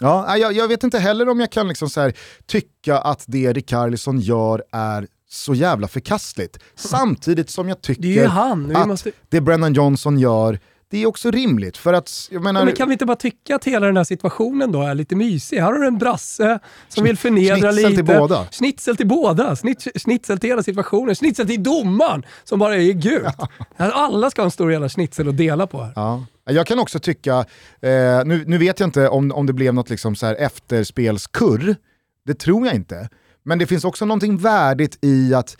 Ja, jag, jag vet inte heller om jag kan liksom så här, tycka att det Rikarlison gör är så jävla förkastligt. Samtidigt som jag Det tycker. Vi att måste... det Brennan Johnson gör, det är också rimligt. För att, jag menar, Ja, men kan vi inte bara tycka att hela den här situationen då är lite mysig? Här har du en brasse som vill förnedra Schnitzel lite. till båda. Schnitzel till båda. Schnitzel till hela situationen. Schnitzel till domaren som bara är gult. Alla ska ha en stor jävla schnitzel att dela på här. Ja. Jag kan också tycka, eh, nu, nu vet jag inte om, om det blev något liksom så här efterspelskurr, det tror jag inte. Men det finns också någonting värdigt i att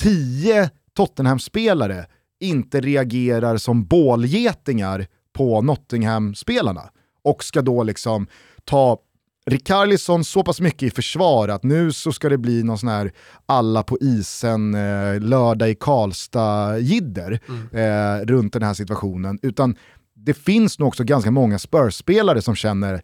tio Tottenham-spelare inte reagerar som bålgetingar på Nottingham-spelarna och ska då liksom ta Rikarlison så pass mycket i försvar att nu så ska det bli någon sån här alla på isen eh, lördag i Karlstad-jidder eh, runt den här situationen. Utan det finns nog också ganska många Spurs-spelare som känner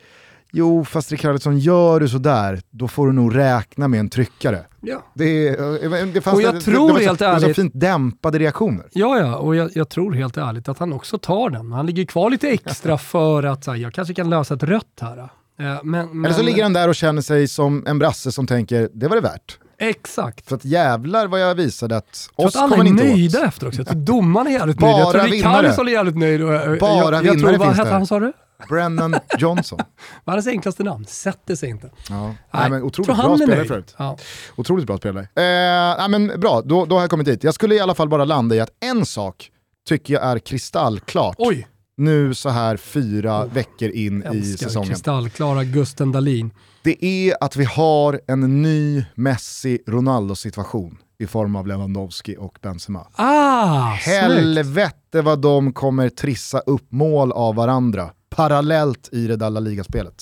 Jo, fast Rikarlison gör du sådär, då får du nog räkna med en tryckare. Ja. Det, eh, det fanns Och jag det, tror det, så, helt det var så ärligt- fint dämpade reaktioner. Ja, ja, och jag, jag tror helt ärligt att han också tar den. Han ligger kvar lite extra för att så här, jag kanske kan lösa ett rött här. Eh, Men, men, Eller så ligger han där och känner sig som en brasse som tänker, det var det värt. Exakt. För att jävlar vad jag visade att Jag oss tror att alla kommer är ni inte nöjda åt. efter också. Jag tror domaren är jävligt nöjd. Jag tror. Rikarlison är jävligt nöjd. Och, Bara jag, jag vinnare tror, vad finns hette han sa du? Brennan Johnson. Hans enklaste namn? Sätter sig inte. Ja. Nej, men otroligt tror bra spelare förut. Ja. Otroligt bra spelare. Eh, nej, men bra, då, då har jag kommit dit. Jag skulle i alla fall bara landa i att en sak tycker jag är kristallklart Oj, nu så här fyra veckor in i säsongen. kristallklara Gusten Dahlin. Det är att vi har en ny Messi-Ronaldo-situation i form av Lewandowski och Benzema. Ah, snyggt. Helvete vad de kommer trissa upp mål av varandra parallellt i det där La Liga-spelet.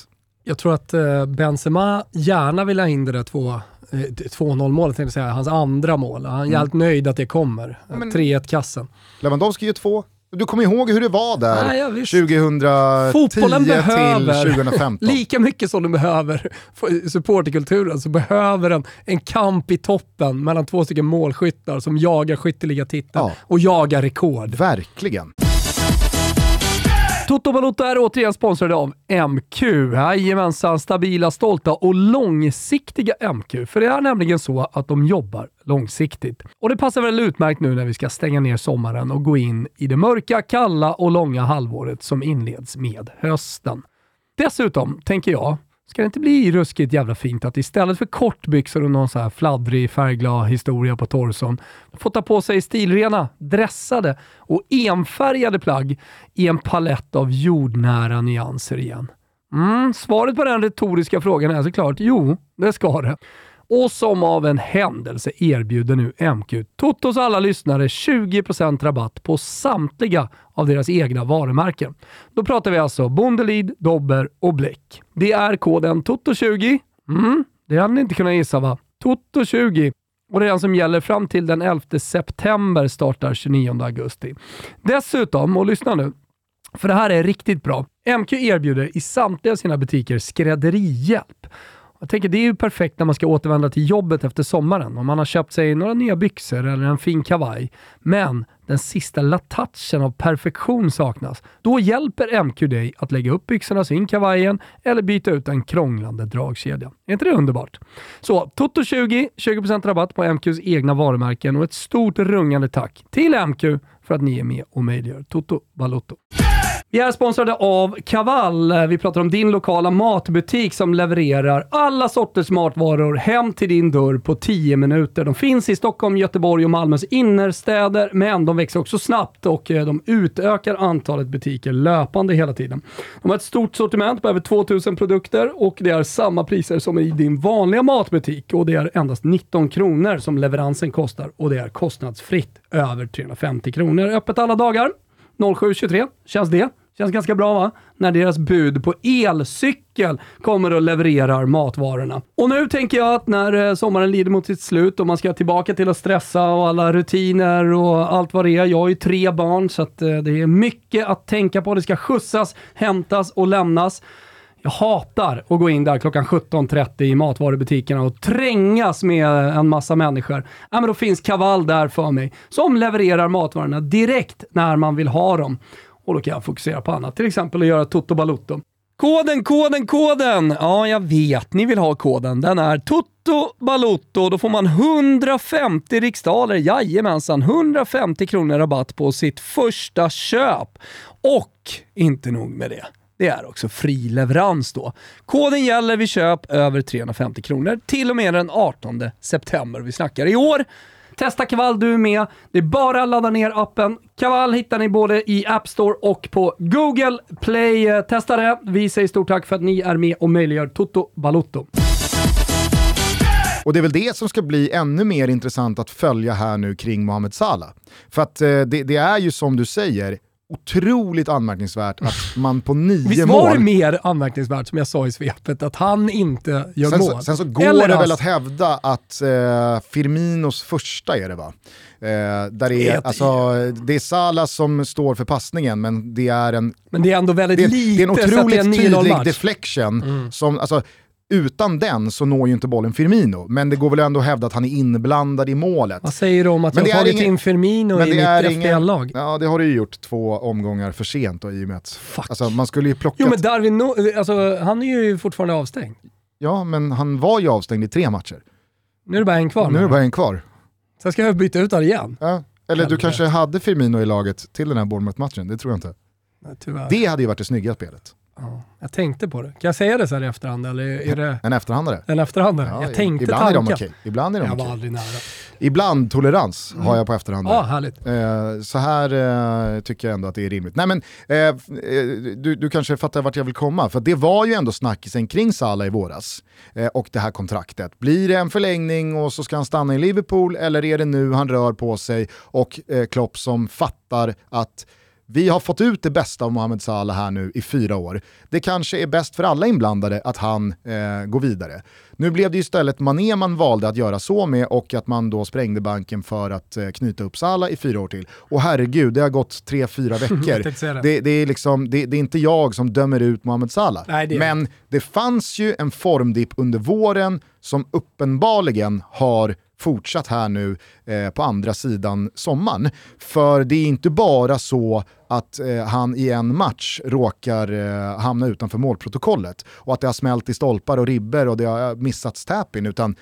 Jag tror att eh, Benzema gärna vill ha in det där två, eh, 2-0 målet, tänkte säga, hans andra mål. Han är jävligt nöjd att det kommer. Mm. men- 3-1-kassen. Lewandowski gör två. Du kommer ihåg hur det var där Nej, ja, visst. 2010 Fotbollen behöver, till 2015. lika mycket som den behöver supporterkulturen, så behöver den en kamp i toppen mellan två stycken målskyttar som jagar skytteliga titeln Ja. och jagar rekord. Verkligen. Toto Balotto är återigen sponsrade av MQ. Jajamensan, stabila, stolta och långsiktiga MQ. För det är nämligen så att de jobbar långsiktigt. Och det passar väl utmärkt nu när vi ska stänga ner sommaren och gå in i det mörka, kalla och långa halvåret som inleds med hösten. Dessutom tänker jag Ska det inte bli ruskigt jävla fint att istället för kortbyxor och någon så här fladdrig färgglad historia på torson, få ta på sig stilrena, dressade och enfärgade plagg i en palett av jordnära nyanser igen? Mm, svaret på den retoriska frågan är såklart jo, det ska det. Och som av en händelse erbjuder nu MQ Totos alla lyssnare 20% rabatt på samtliga av deras egna varumärken. Då pratar vi alltså Bondelid, Dobber och Bläck. Det är koden TOTO20. Mm, det hade ni inte kunnat gissa va? TOTO20 och det är den som gäller fram till den 11 september startar 29 augusti. Dessutom, och lyssna nu, för det här är riktigt bra. MQ erbjuder i samtliga sina butiker skrädderihjälp. Jag tänker det är ju perfekt när man ska återvända till jobbet efter sommaren. Om man har köpt sig några nya byxor eller en fin kavaj. Men den sista latachen av perfektion saknas. Då hjälper MQ dig att lägga upp byxorna, så in kavajen eller byta ut den krånglande dragkedjan. Är inte det underbart? Så Toto20, 20% rabatt på MQs egna varumärken och ett stort rungande tack till MQ för att ni är med och möjliggör Toto Balotto. Vi är sponsrade av Kaval. Vi pratar om din lokala matbutik som levererar alla sorters matvaror hem till din dörr på 10 minuter. De finns i Stockholm, Göteborg och Malmös innerstäder, men de växer också snabbt och eh, de utökar antalet butiker löpande hela tiden. De har ett stort sortiment på över 2000 produkter och det är samma priser som i din vanliga matbutik och det är endast 19 kronor som leveransen kostar och det är kostnadsfritt över 350 kronor. Öppet alla dagar. 07.23. Känns det? Känns ganska bra va? När deras bud på elcykel kommer och levererar matvarorna. Och nu tänker jag att när eh, sommaren lider mot sitt slut och man ska tillbaka till att stressa och alla rutiner och allt vad det är. Jag har ju tre barn så att eh, det är mycket att tänka på. Det ska skjutsas, hämtas och lämnas. Jag hatar att gå in där klockan 17.30 i matvarubutikerna och trängas med en massa människor. Ja, men då finns Kaval där för mig som levererar matvarorna direkt när man vill ha dem. Och då kan jag fokusera på annat, till exempel att göra Toto Balutto. Koden, koden, koden! Ja, jag vet, ni vill ha koden. Den är Toto Balutto. Då får man 150 riksdaler, jajamensan, 150 kronor rabatt på sitt första köp. Och inte nog med det. Det är också fri leverans då. Koden gäller vid köp över 350 kronor till och med den 18 september. Vi snackar i år. Testa Kaval du med. Det är bara att ladda ner appen. Kaval hittar ni både i App Store och på Google Play. Testa det. Vi säger stort tack för att ni är med och möjliggör Toto Balotto. Och det är väl det som ska bli ännu mer intressant att följa här nu kring Mohamed Salah. För att eh, det, det, är ju som du säger, otroligt anmärkningsvärt att man på nio Visst mål... var det mer anmärkningsvärt som jag sa i svepet, att han inte gör sen mål? Sen så går Eller det väl att hävda att eh, Firminos första är det va? Eh, där det, är, alltså, det är Salah som står för passningen men det är en, Men det är ändå väldigt det, lite det är en otroligt en 9-0 tydlig match. Mm. deflection som, alltså, utan den så når ju inte bollen Firmino, men det går väl ändå att hävda att han är inblandad i målet. Vad säger du om att Men jag har tagit ingen- in Firmino Men i det mitt FPL-lag? ja det har du ju gjort två omgångar för sent då, i och med att Fuck. alltså, man skulle ju plocka... Jo men Darwin, no- alltså, han är ju fortfarande avstängd. Ja men han var ju avstängd i tre matcher. Nu är det bara en kvar. Nu är det bara en kvar. Sen ska jag byta ut honom igen. Ja. Eller du kanske hade Firmino i laget till den här Bournemouth-matchen, det tror jag inte. Nej, tyvärr. Det hade ju varit det snygga spelet. Ja, jag tänkte på det. Kan jag säga det så här i efterhand eller är det En efterhandare. en efterhandare? Ja, jag tänkte ibland är de tanken. okej. Ibland är de Jag var okej. aldrig nära. Ibland tolerans har jag på efterhandare. Ja, härligt. Eh, så här eh, tycker jag ändå att det är rimligt. Nej, men, eh, eh, du, du kanske fattar vart jag vill komma, för det var ju ändå snackisen kring Salah i våras eh, och det här kontraktet. Blir det en förlängning och så ska han stanna i Liverpool eller är det nu han rör på sig och eh, Klopp som fattar att vi har fått ut det bästa av Mohamed Salah här nu i fyra år. Det kanske är bäst för alla inblandade att han eh, går vidare. Nu blev det istället Mané man valde att göra så med och att man då sprängde banken för att eh, knyta upp Salah i fyra år till. Och herregud, det har gått tre, fyra veckor. det. det, är liksom, det, det är inte jag som dömer ut Mohamed Salah. Nej, det Men det fanns ju en formdipp under våren som uppenbarligen har fortsatt här nu eh, på andra sidan sommaren. För det är inte bara så att eh, han i en match råkar eh, hamna utanför målprotokollet och att det har smält i stolpar och ribber och det har eh, missats tappin utan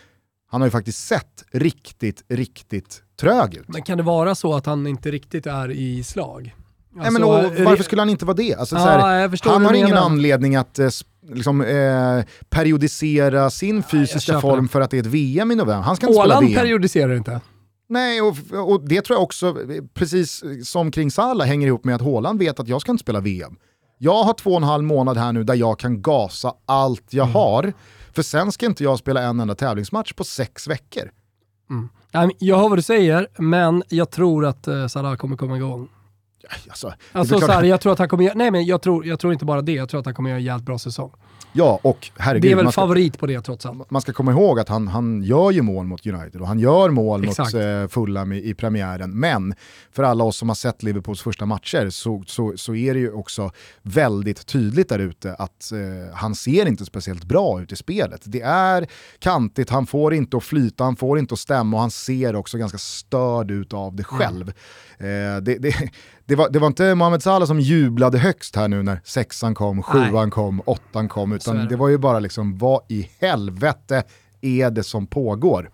han har ju faktiskt sett riktigt, riktigt trög ut. Men kan det vara så att han inte riktigt är i slag? Nej, men, och, Alltså, varför skulle han inte vara det? Alltså, Ja, här, han har ingen menar. anledning att eh, liksom, eh, periodisera sin fysiska köper form för att det är ett VM i november. Han ska inte spela Åland VM. periodiserar inte. Nej, och, och det tror jag också, eh, precis som kring Salah, hänger ihop med att Haaland vet att jag ska inte spela VM. Jag har två och en halv månad här nu där jag kan gasa allt jag Mm. har. För sen ska inte jag spela en enda tävlingsmatch på sex veckor. Men Jag hör vad du säger, men jag tror att uh, Salah kommer komma igång. Alltså, Alltså, så här, jag tror att han kommer göra, nej men jag tror, jag tror inte bara det, jag tror att han kommer göra en jävligt bra säsong. ja, och herregud, Det är väl ska, favorit på det trots allt. man ska komma ihåg att han, han gör ju mål mot United och han gör mål Exakt. mot eh, Fulham i, i premiären. Men för alla oss som har sett Liverpools första matcher så, så, så är det ju också väldigt tydligt där ute att eh, han ser inte speciellt bra ut i spelet. Det är kantigt, han får inte att flyta, han får inte att stämma och han ser också ganska störd ut av det själv. Eh, det, det, det, var, det var inte Mohamed Salah som jublade högst här nu när sexan kom, sjuan kom, åttan kom, utan det. det var ju bara liksom vad i helvete är det som pågår?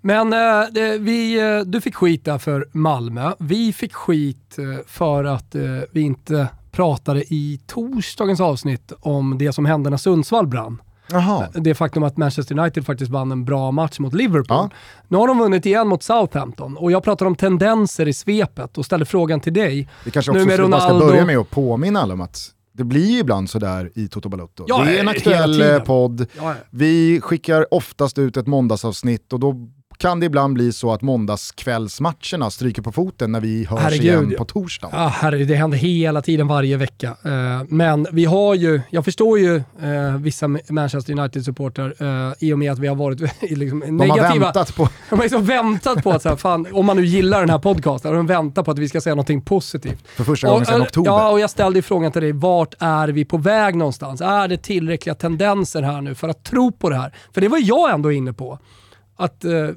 Men eh, vi, eh, du fick skit där för Malmö. Vi fick skit eh, för att eh, vi inte pratade i torsdagens avsnitt om det som hände när Sundsvall brann. Jaha. Det faktum att Manchester United faktiskt vann en bra match mot Liverpool. Ja. Nu har de vunnit igen mot Southampton och jag pratar om tendenser i svepet och ställer frågan till dig. Vi kanske Nu också med ska, bara ska Ronaldo- börja med att påminna alla om att det blir ibland sådär i Toto Balotto. Ja, det är en aktuell eh, podd, Ja, vi skickar oftast ut ett måndagsavsnitt och då kan det ibland bli så att måndagskvällsmatcherna stryker på foten när vi hörs Herregud, igen på torsdag. Ja, herre, det händer hela tiden varje vecka. Eh, men vi har ju, jag förstår ju eh, vissa Manchester United-supportrar eh, i och med att vi har varit liksom, De har negativa. väntat på... De har liksom väntat på att, så här, fan, om man nu gillar den här podcasten, har de väntat på att vi ska säga någonting positivt. För första gången sedan oktober. Ja, och jag ställde frågan till dig, vart är vi på väg någonstans? Är det tillräckliga tendenser här nu för att tro på det här? För det var jag ändå inne på. Att eh,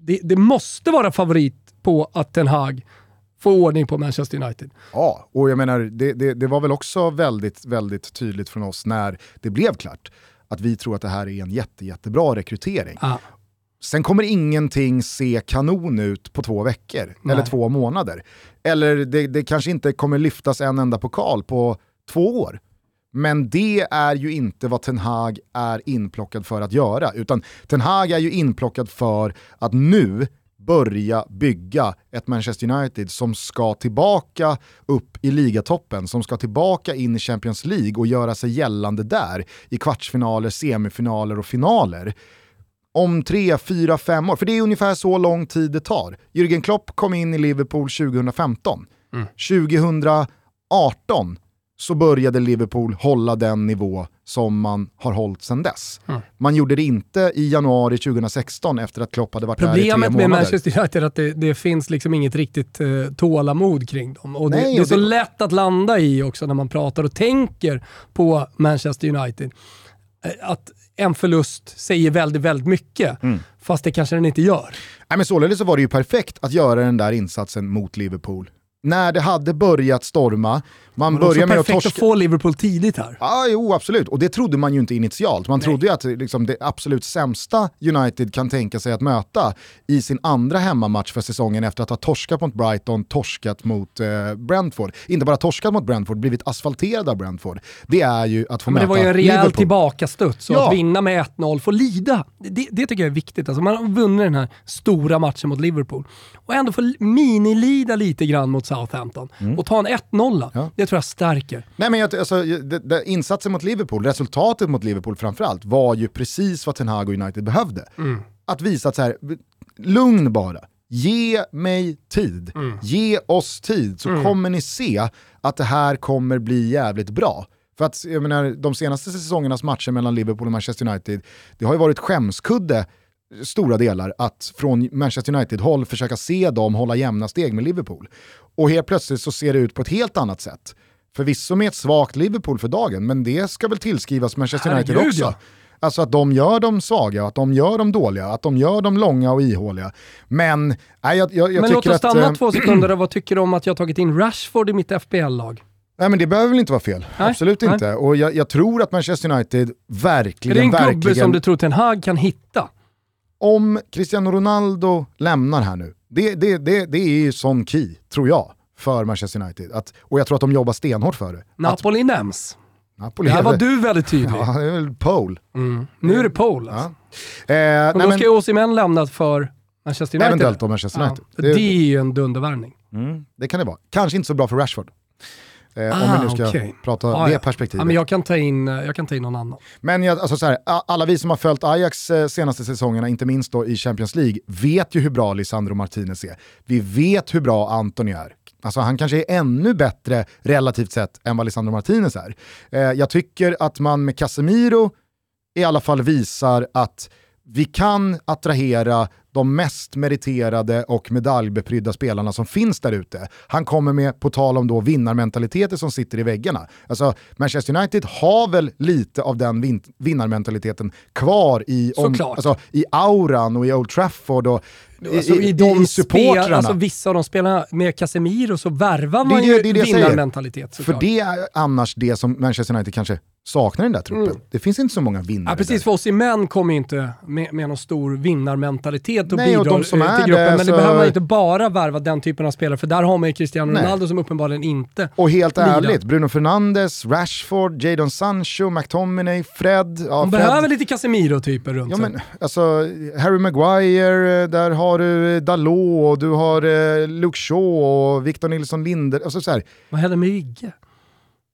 det, det måste vara favorit på att Ten Hag får ordning på Manchester United. Ja, och jag menar, det, det, det var väl också väldigt, väldigt tydligt från oss när det blev klart att vi tror att det här är en jätte, jättebra rekrytering. Ja. Sen kommer ingenting se kanon ut på två veckor Nej. eller två månader. Eller det, det kanske inte kommer lyftas en enda pokal på två år. Men det är ju inte vad Ten Hag är inplockad för att göra, utan Ten Hag är ju inplockad för att nu börja bygga ett Manchester United som ska tillbaka upp i ligatoppen, som ska tillbaka in i Champions League och göra sig gällande där i kvartsfinaler, semifinaler och finaler om tre, fyra, fem år. För det är ungefär så lång tid det tar. Jürgen Klopp kom in i Liverpool 2015. 2018 så började Liverpool hålla den nivå som man har hållit sedan dess. Man gjorde det inte i januari 2016 efter att Klopp hade varit där i tre Problemet månader. med Manchester United är att det, det finns liksom inget riktigt eh, tålamod kring dem. Och det, Nej, det är och så det- lätt att landa i också när man pratar och tänker på Manchester United. Eh, Att en förlust säger väldigt, väldigt mycket. Mm. Fast det kanske den inte gör. Nej, men således så var det ju perfekt att göra den där insatsen mot Liverpool. När det hade börjat storma, man Men börjar med att perfekt torska... att få Liverpool tidigt här. Ja, jo absolut. Och det trodde man ju inte initialt. Man trodde ju att liksom, det absolut sämsta United kan tänka sig att möta i sin andra hemmamatch för säsongen efter att ha torskat mot Brighton, torskat mot eh, Brentford. Inte bara torskat mot Brentford, blivit asfalterad av Brentford. Det är ju att få Men det möta var ju en rejäl Liverpool. tillbakastuds och Ja. att vinna med 1-0, få lida. Det, det tycker jag är viktigt. Alltså man har vunnit den här stora matchen mot Liverpool och ändå få minilida lite grann mot Southampton och ta en 1-0. Mm. Ja. Det tror jag stärker. Nej, men jag, alltså, det, det, insatsen mot Liverpool, resultatet mot Liverpool framförallt, var ju precis vad Ten Hag och United behövde. Att visa att så här, lugn bara, ge mig tid, ge oss tid så kommer ni se att det här kommer bli jävligt bra. För att jag menar, de senaste säsongernas matcher mellan Liverpool och Manchester United, det har ju varit skämskudde stora delar att från Manchester United-håll försöka se dem hålla jämna steg med Liverpool. Och helt plötsligt så ser det ut på ett helt annat sätt. Förvisso med ett svagt Liverpool för dagen, men det ska väl tillskrivas Manchester United Herregud, också. ja. Alltså att de gör dem svaga, att de gör dem dåliga, att de gör dem långa och ihåliga. Men nej, jag, jag, jag Men låt oss stanna att... eh, två sekunder. Vad tycker du om att jag har tagit in Rashford i mitt FBL-lag? Nej men det behöver väl inte vara fel. Nej, Absolut nej. inte. Och jag, jag tror att Manchester United Är verkligen, det en gubbe verkligen... som du tror Ten Hag kan hitta? Om Cristiano Ronaldo lämnar här nu, det, det, det, det är ju sån key, tror jag. för Manchester United. Att, och jag tror att de jobbar stenhårt för det. Napoli nämns. Napoli Där är var du väldigt tydlig. Ja, det är väl Pole. Mm. Nu är det Paul alltså. Ja. Eh, Och då ska ju Osimhen lämna för Manchester United. eventuellt då Manchester Ja, United. Det- det är ju en dundervärvning. Mm, det kan det vara. Kanske inte så bra för Rashford. Eh, om Ah, vi nu ska okej. prata Ja, det ja. perspektivet. Ja, men jag, kan ta in, jag kan ta in någon annan. Men jag, alltså så här, alla vi som har följt Ajax eh, senaste säsongerna, inte minst då i Champions League, vet ju hur bra Lisandro Martinez är. Vi vet hur bra Antoni är. Alltså han kanske är ännu bättre relativt sett än vad Lisandro Martinez är. Eh, jag tycker att man med Casemiro i alla fall visar att vi kan attrahera de mest meriterade och medaljbeprydda spelarna som finns där ute. Han kommer med, på tal om då vinnarmentaliteter som sitter i väggarna. Alltså, Manchester United har väl lite av den vin vinnarmentaliteten kvar i, om, alltså, i auran och i Old Trafford och i, Alltså, i, i de i spel, supportrarna. alltså, vissa av de spelarna, med Casemiro så värvar man det- ju det det säger. vinnarmentalitet För det är annars det som Manchester United kanske saknar i den där truppen. Det finns inte så många vinnare Mm. Ja, precis, där. för Osimhen kommer ju inte med, med någon stor vinnarmentalitet och Nej, och bidrar de som eh, är till gruppen. det, Men det så- behöver man inte bara värva den typen av spelare, för där har man ju Cristiano Nej. Ronaldo som uppenbarligen inte Och helt Milan. ärligt, Bruno Fernandes, Rashford, Jadon Sancho, McTominay, Fred. Ja, De Fred behöver lite Casemiro-typer runt Ja, sig. men, alltså, Harry Maguire, eh, där har du Dalot, och du har eh, Luke Shaw och Victor Nilsson Linder. Alltså, så här, Vad händer med Vigge?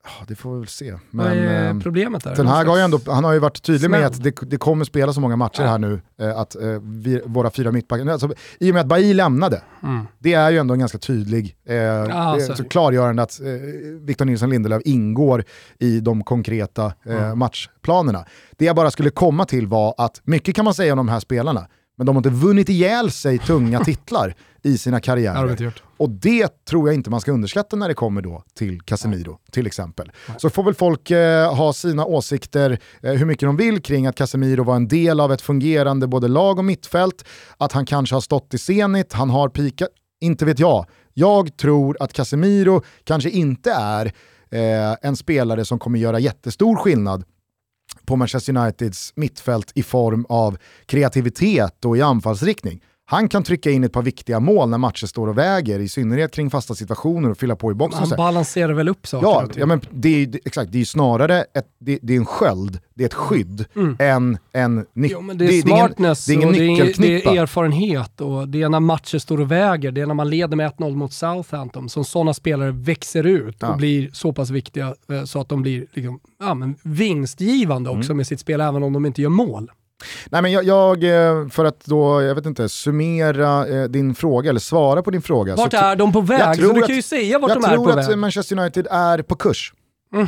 Ja, det får vi väl se. Men, är eh, problemet där? Den här har ju ändå, han har ju varit tydlig med att det, det kommer spela så många matcher här nu, eh, att eh, vi, våra fyra mittbackar, alltså, i och med att Bailly lämnade, Mm. det är ju ändå en ganska tydlig, eh, eh, så klargörande att eh, Victor Nilsson Lindelöf ingår i de konkreta eh, Mm. matchplanerna. Det jag bara skulle komma till var att mycket kan man säga om de här spelarna, men de har inte vunnit ihjäl sig tunga titlar i sina Det karriärer. gjort. Och det tror jag inte man ska underskatta när det kommer då till Casemiro till exempel. Så får väl folk eh, ha sina åsikter eh, hur mycket de vill kring att Casemiro var en del av ett fungerande både lag och mittfält, att han kanske har stått i Zenit, han har pikat, inte vet jag. Jag tror att Casemiro kanske inte är eh, en spelare som kommer göra jättestor skillnad på Manchester Uniteds mittfält i form av kreativitet och i anfallsriktning. Han kan trycka in ett par viktiga mål när matcher står och väger, i synnerhet kring fasta situationer och fylla på i boxen. Han balanserar väl upp saker Ja, ja men det är, ju- exakt, det är snarare ett, det, det är en sköld, det är ett skydd, än en nyc- Jo, men det är smartness det är ingen och det är, nyckelknippa. det är erfarenhet och det är när matcher står och väger. Det är när man leder med 1-0 mot Southampton som sådana spelare växer ut Ja. och blir så pass viktiga eh, så att de blir liksom, ja, men vinstgivande också Mm. med sitt spel även om de inte gör mål. Nej, men jag, jag, eh, för att då, jag vet inte, summera eh, din fråga, eller svara på din fråga. Vart är de på väg? jag Så tror du att- kan ju säga vart jag de är tror på att väg. Manchester United är på kurs. Mm.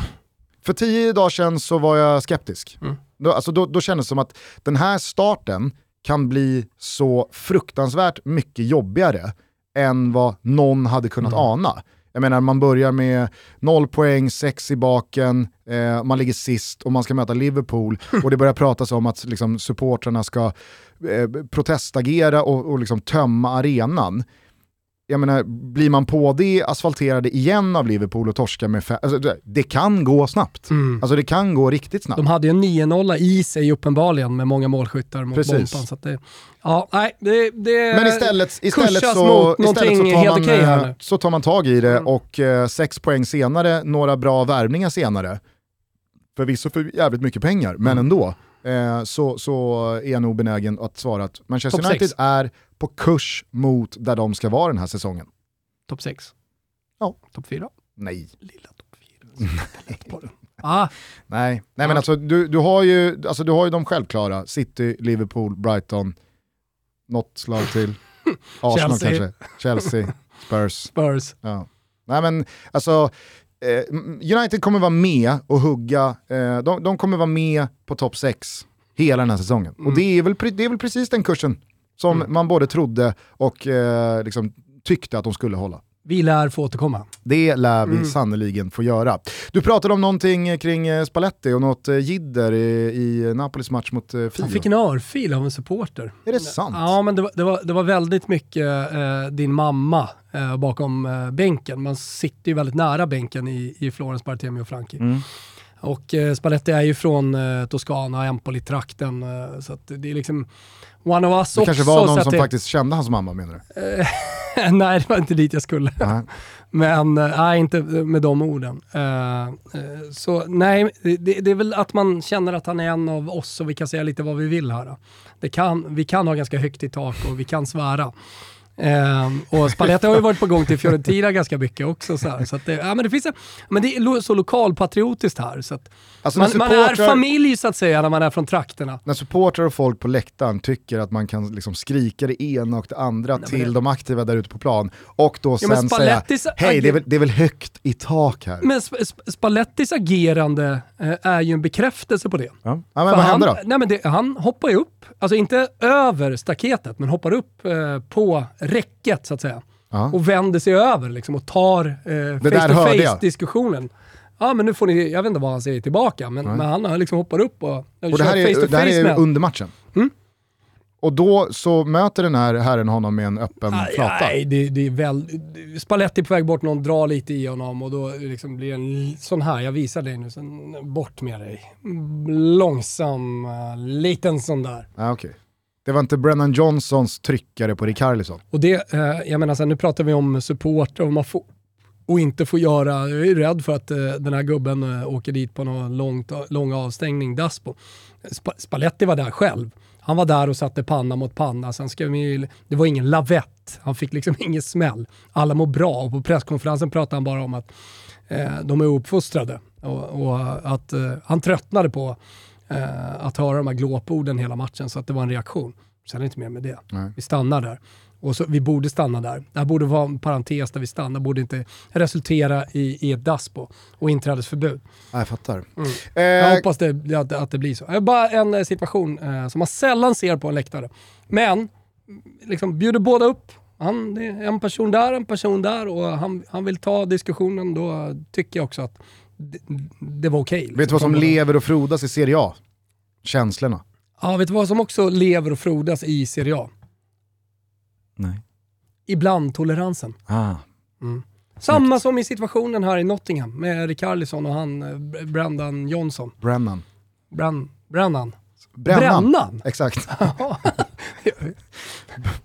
För tio dagar sedan så var jag skeptisk. Mm. Då, alltså då, då kändes det som att den här starten kan bli så fruktansvärt mycket jobbigare än vad någon hade kunnat Mm. ana. Jag menar, man börjar med noll poäng, sex i baken, eh, man ligger sist och man ska möta Liverpool och det börjar pratas om att liksom, supportrarna ska eh, protestagera och, och liksom tömma arenan. Jag menar, blir man på det asfalterade igen av Liverpool och torskar med fem, alltså, det- kan gå snabbt. Mm. Alltså det kan gå riktigt snabbt. De hade ju en 9-0 i sig uppenbarligen med många målskyttar mot Precis. Bompan. Så det, ja, nej, det, det Men istället, istället, så, istället så, tar man, här eh, så tar man tag i det Mm. och eh, sex poäng senare, några bra värvningar senare, förvisso för jävligt mycket pengar, men Mm. ändå, eh, så, så är jag nog benägen att svara att Manchester Topp United sex. är på kurs mot där de ska vara den här säsongen. Topp 6. Ja. Topp 4. Nej. Lilla topp 4. Lätt på den. Ah, Nej, nej men alltså du, du, har ju, alltså du har ju de självklara, City, Liverpool, Brighton, något slag till, Arsenal Chelsea. kanske, Chelsea, Spurs. Spurs. Ja. Nej men alltså, United kommer vara med och hugga, eh, de, de kommer vara med på topp 6 hela den här säsongen. Mm. Och det är, väl, det är väl precis den kursen som Mm. man både trodde och eh, liksom, tyckte att de skulle hålla. Vi lär få återkomma. Det lär vi Mm. sannoliken få göra. Du pratade om någonting kring eh, Spalletti och något eh, jidder i, i Napolis match mot eh, Fio. Han fick en örfil av en supporter. Är det sant? Ja, men det var, det var, det var väldigt mycket eh, din mamma eh, bakom eh, bänken. Man sitter ju väldigt nära bänken i, i Florens, Bartemi och Franki. Mm. Och eh, Spalletti är ju från eh, Toscana, Empoli-trakten. Eh, så det är liksom one of us Det också. kanske var någon som det, faktiskt kände hans mamma menar du? nej, det var inte dit jag skulle. Nej. Men eh, nej, inte med de orden. Eh, eh, så nej, det, det är väl att man känner att han är en av oss och vi kan säga lite vad vi vill här. Det kan, vi kan ha ganska högt i tak och vi kan svära. Um, och Spalletti har ju varit på gång till Fiorentina ganska mycket också. Så, här, så det, ja, men det, finns, men det är så lokalpatriotiskt här. Så Alltså, man, man är familj så att säga när man är från trakterna. När supportrar och folk på läktaren tycker att man kan liksom skrika det ena och det andra men till det- de aktiva där ute på plan och då Ja, sen säga hej det är, väl, det är väl högt i tak här. Men Sp- Sp- Spallettis agerande eh, är ju en bekräftelse på det. Ja. Ja, men För vad hände då? Nej, men det, han hoppar ju upp, alltså inte över staketet, men hoppar upp eh, på räcket så att säga. Ja. Och vänder sig över liksom, och tar eh, där face hörde to face jag. diskussionen. Ja men nu får ni, jag vet inte vad han säger tillbaka, men, men han liksom hoppar upp och, Och det kör här face to det här face är under matchen. Mm. Och då så möter den här herren honom med en öppen Nej, flata. Nej, det, det är väl... Spalletti på väg bort, någon drar lite i honom och då liksom blir det en sån här, jag visar dig nu, sen bort med dig. Långsam, eh, liten sån där. Ja, okej. Det var inte Brennan Johnsons tryckare på Rikarlison. Och det, eh, jag menar här, nu pratar vi om supporter och man får och inte får göra, jag är rädd för att eh, den här gubben eh, åker dit på någon långt, lång avstängning, Daspo. Sp Spalletti var där själv. Han var där och satte panna mot panna. Sen ska vi, det var ingen lavett. Han fick liksom ingen smäll. Alla mår bra och på presskonferensen pratade han bara om att eh, de är uppfostrade och, och att eh, han tröttnade på eh, att höra de här glåporden hela matchen så att det var en reaktion. Sen är det inte mer med det. Nej. Vi stannar där. Och så, vi borde stanna där. Det här borde vara en parentes där vi stannar, borde inte resultera i, i ett daspo och inträdesförbud. Ja, jag fattar. Mm. Jag Eh, hoppas det, att, att det blir så. Bara en eh, situation eh, som man sällan ser på en läktare. Men, liksom bjuder båda upp. Han, det är en person där, en person där och han, han vill ta diskussionen. Då tycker jag också att det, det var okej. liksom. vet du vad som lever och frodas i Serie A? Känslorna. Ja, vet du vad som också lever och frodas i Serie A? Nej. Ibland toleransen. Ah. Samma som i situationen här i Nottingham med Rikarlison och han eh, Brendan Johnson. Brennan. Bran, Brennan. Brännan. Brännan? Exakt.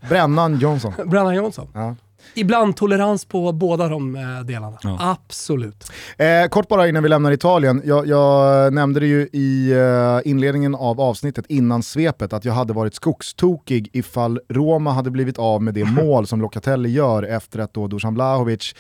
Brännan Johnson. Brennan Johnson. Ja. Ibland tolerans på båda de eh, delarna. Ja. Absolut. Eh, kort bara innan vi lämnar Italien. Jag, jag nämnde det ju i eh, inledningen av avsnittet innan svepet att jag hade varit skogstokig ifall Roma hade blivit av med det mål som Locatelli gör efter att då Dusan Vlahovic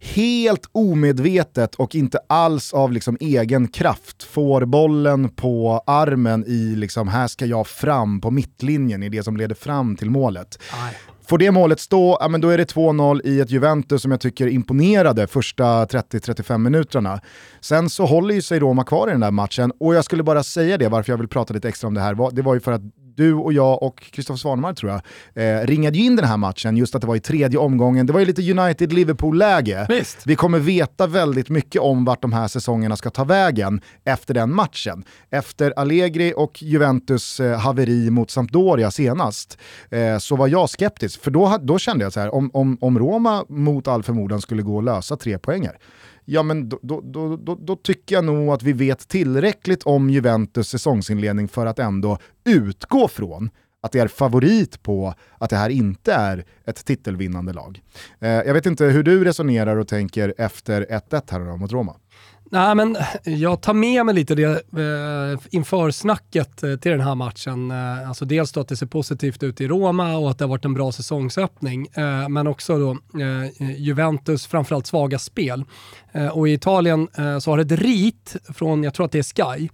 helt omedvetet och inte alls av liksom egen kraft får bollen på armen i liksom här ska jag fram på mittlinjen i det som leder fram till målet. Nej. Får det målet stå, ja, men då är det 2-0 i ett Juventus som jag tycker imponerade första 30-35 minuterna. Sen så håller ju sig Roma kvar i den där matchen och jag skulle bara säga det, varför jag vill prata lite extra om det här, det var ju för att du och jag och Kristoffer Svanemar tror jag, eh, ringade ju in den här matchen just att det var i tredje omgången, det var ju lite United-Liverpool-läge. Vi kommer veta väldigt mycket om vart de här säsongerna ska ta vägen efter den matchen. Efter Allegri och Juventus eh, haveri mot Sampdoria senast eh, så var jag skeptisk. För då, då kände jag så här, om, om, om Roma mot all förmodan skulle gå och lösa tre poänger, ja men då, då, då, då, tycker jag nog att vi vet tillräckligt om Juventus säsongsinledning för att ändå utgå från att det är favorit på att det här inte är ett titelvinnande lag. Eh, jag vet inte hur du resonerar och tänker efter 1-1 här mot Roma. Nej, men jag tar med mig lite det eh, inför snacket eh, till den här matchen. Eh, alltså dels då att det ser positivt ut i Roma och att det har varit en bra säsongsöppning. Eh, men också då eh, Juventus framförallt svaga spel. Eh, och i Italien eh, så har ett rit från, jag tror att det är Sky,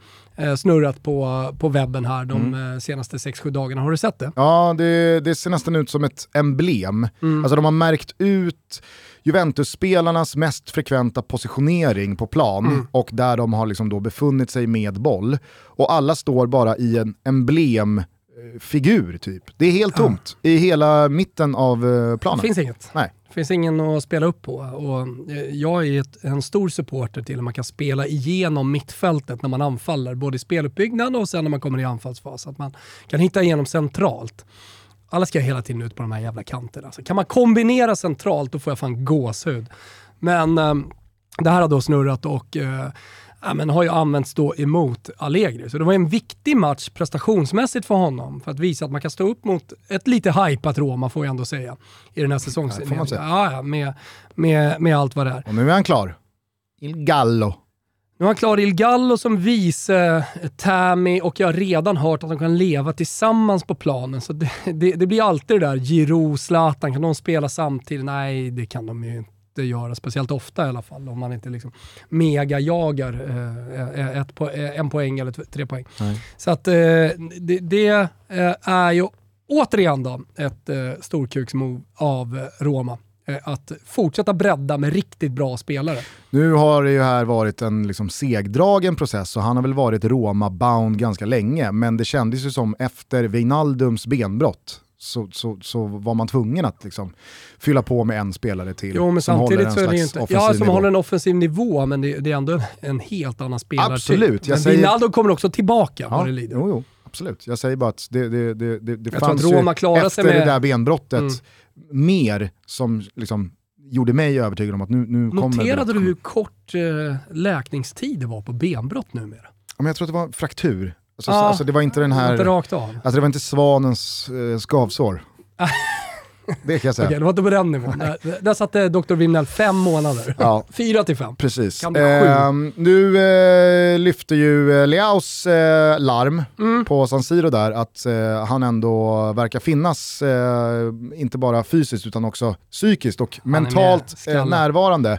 snurrat på, på webben här de eh, senaste 6-7 dagarna. Har du sett det? Ja, det, det ser nästan ut som ett emblem. Alltså de har märkt ut Juventus-spelarnas mest frekventa positionering på plan och där de har liksom då befunnit sig med boll. Och alla står bara i en emblemfigur typ. Det är helt tomt i hela mitten av eh, Det planen. finns inget. Nej. Det finns ingen att spela upp på. Och eh, jag är ett, en stor supporter till att man kan spela igenom mittfältet när man anfaller, både i speluppbyggnad och sen när man kommer i anfallsfas. Att man kan hitta igenom centralt. Alla ska hela tiden ut på de här jävla kanterna. Alltså, kan man kombinera centralt då får jag fan gåshud. Men eh, det här har då snurrat och eh, ja, men har ju använts då emot Allegri. Så det var en viktig match prestationsmässigt för honom. För att visa att man kan stå upp mot ett lite hypat Roma, får jag ändå säga, i den här säsongsinledningen. Ja, ja, med, med, med allt vad det är. Och nu är han klar. Il Gallo. Nu har han klar Il Gallo som vice, Tammy och jag har redan hört att de kan leva tillsammans på planen. Så det, det, det blir alltid det där, Giroud, Zlatan, kan de spela samtidigt? Nej, det kan de ju inte göra, speciellt ofta i alla fall, om man inte liksom mega-jagar eh, ett po en poäng eller tre poäng. Nej. Så att eh, det, det eh, är ju återigen då ett eh, storkuksmove av Roma eh, att fortsätta bredda med riktigt bra spelare. Nu har det ju här varit en liksom segdragen process och han har väl varit Roma-bound ganska länge, men det kändes ju som efter Wijnaldums benbrott så, så, så var man tvungen att liksom fylla på med en spelare till. Jo, men samtidigt så är det inte... Ja, som nivå. håller en offensiv nivå, men det, det, är ändå en helt annan spelare. Absolut. Men säger... Wijnaldum kommer också tillbaka ja, vad det lider. Jo, jo, absolut. Jag säger bara att det, det, det, det, det fanns ju efter med... det där benbrottet mm. mer som liksom gjorde mig övertygad om att nu, nu Noterade kommer... Noterade du hur kort eh, läkningstid det var på benbrott numera? Ja, men jag tror att det var fraktur. Alltså, ah, alltså, det var inte den här... Inte rakt av. Alltså det var inte svanens eh, skavsår. Det kan jag säga. Okej, det var inte på den nivån. Där, där satte Dr. Vinell fem månader. Ja. Fyra till fem. Precis. Eh, nu eh, lyfter ju eh, Leaus eh, larm mm. på San Siro där att eh, han ändå verkar finnas, eh, inte bara fysiskt utan också psykiskt och mentalt närvarande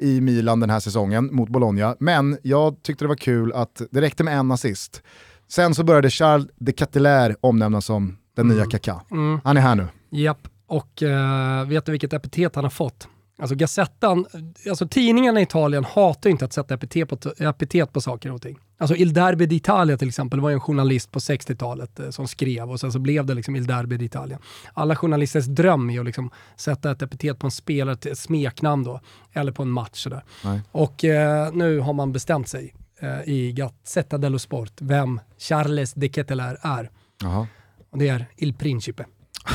i Milan den här säsongen mot Bologna. Men jag tyckte det var kul att det räckte med en assist. Sen så började Charles de Catelaire omnämnas som den mm. nya Kaká. Mm. Han är här nu. Japp, och uh, vet du vilket epitet han har fått? Alltså Gazettan, alltså tidningarna i Italien hatar inte att sätta epitet på, epitet på saker och ting. Alltså Il Derby d'Italia till exempel var en journalist på 60-talet eh, som skrev och sen så blev det liksom Il Derby d'Italia. Alla journalisters dröm är att liksom sätta ett epitet på en spelare, ett smeknamn då, eller på en match sådär. Och eh, nu har man bestämt sig eh, i Gazzetta dello Sport vem Charles de Ketelaere är. Aha. Och det är Il Principe.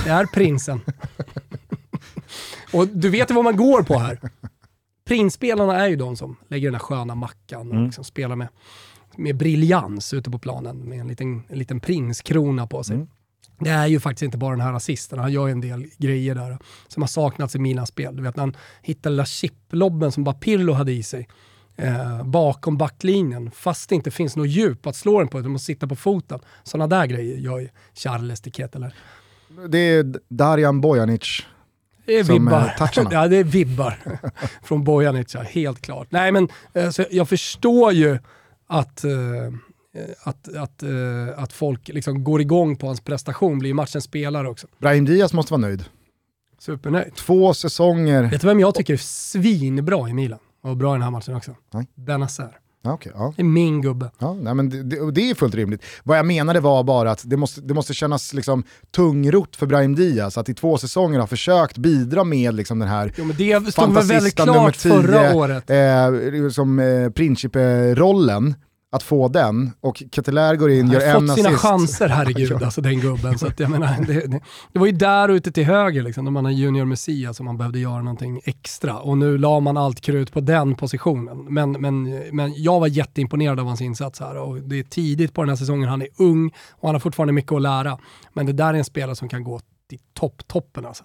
Det är prinsen. och du vet ju vad man går på här. Prinsspelarna är ju de som lägger den här sköna mackan och mm. liksom spelar med, med briljans ute på planen med en liten, en liten prinskrona på sig. Mm. Det är ju faktiskt inte bara den här assisten, han gör ju en del grejer där som har saknats i mina spel. Du vet när han hittar lilla chiplobben som bara Pirlo hade i sig eh, bakom backlinjen, fast det inte finns något djup att slå den på, utan måste sitta på foten. Sådana där grejer gör ju Charles Tiket eller det är Darjan Bojanic det är vibbar. ja, det är vibbar från Bojanic, helt klart. Nej, men alltså, jag förstår ju att, uh, att, att, uh, att folk liksom går igång på hans prestation, blir matchens spelare också. Brahim Diaz måste vara nöjd. Supernöjd. Två säsonger. Vet du vem jag tycker är svinbra i Milan? Och bra i den här matchen också? Nej. Benazer. Okay, ja. Det är min gubbe. Ja, nej, men det, det, det, är fullt rimligt. Vad jag menade var bara att det måste, det måste kännas liksom tungrot för Brahim Diaz att i två säsonger ha försökt bidra med liksom den här jo, men Det stod väl väldigt klart 10, förra året. Eh, som eh, Principe-rollen att få den och Keteler går in, gör en assist. Han har fått sina chanser, herregud, alltså den gubben. Så att, jag menar, det, det, det, var ju där ute till höger, liksom, när man har Junior Messias som man behövde göra någonting extra. Och nu la man allt krut på den positionen. Men, men, men jag var jätteimponerad av hans insats här och det är tidigt på den här säsongen, han är ung och han har fortfarande mycket att lära. Men det där är en spelare som kan gå till topp-toppen alltså.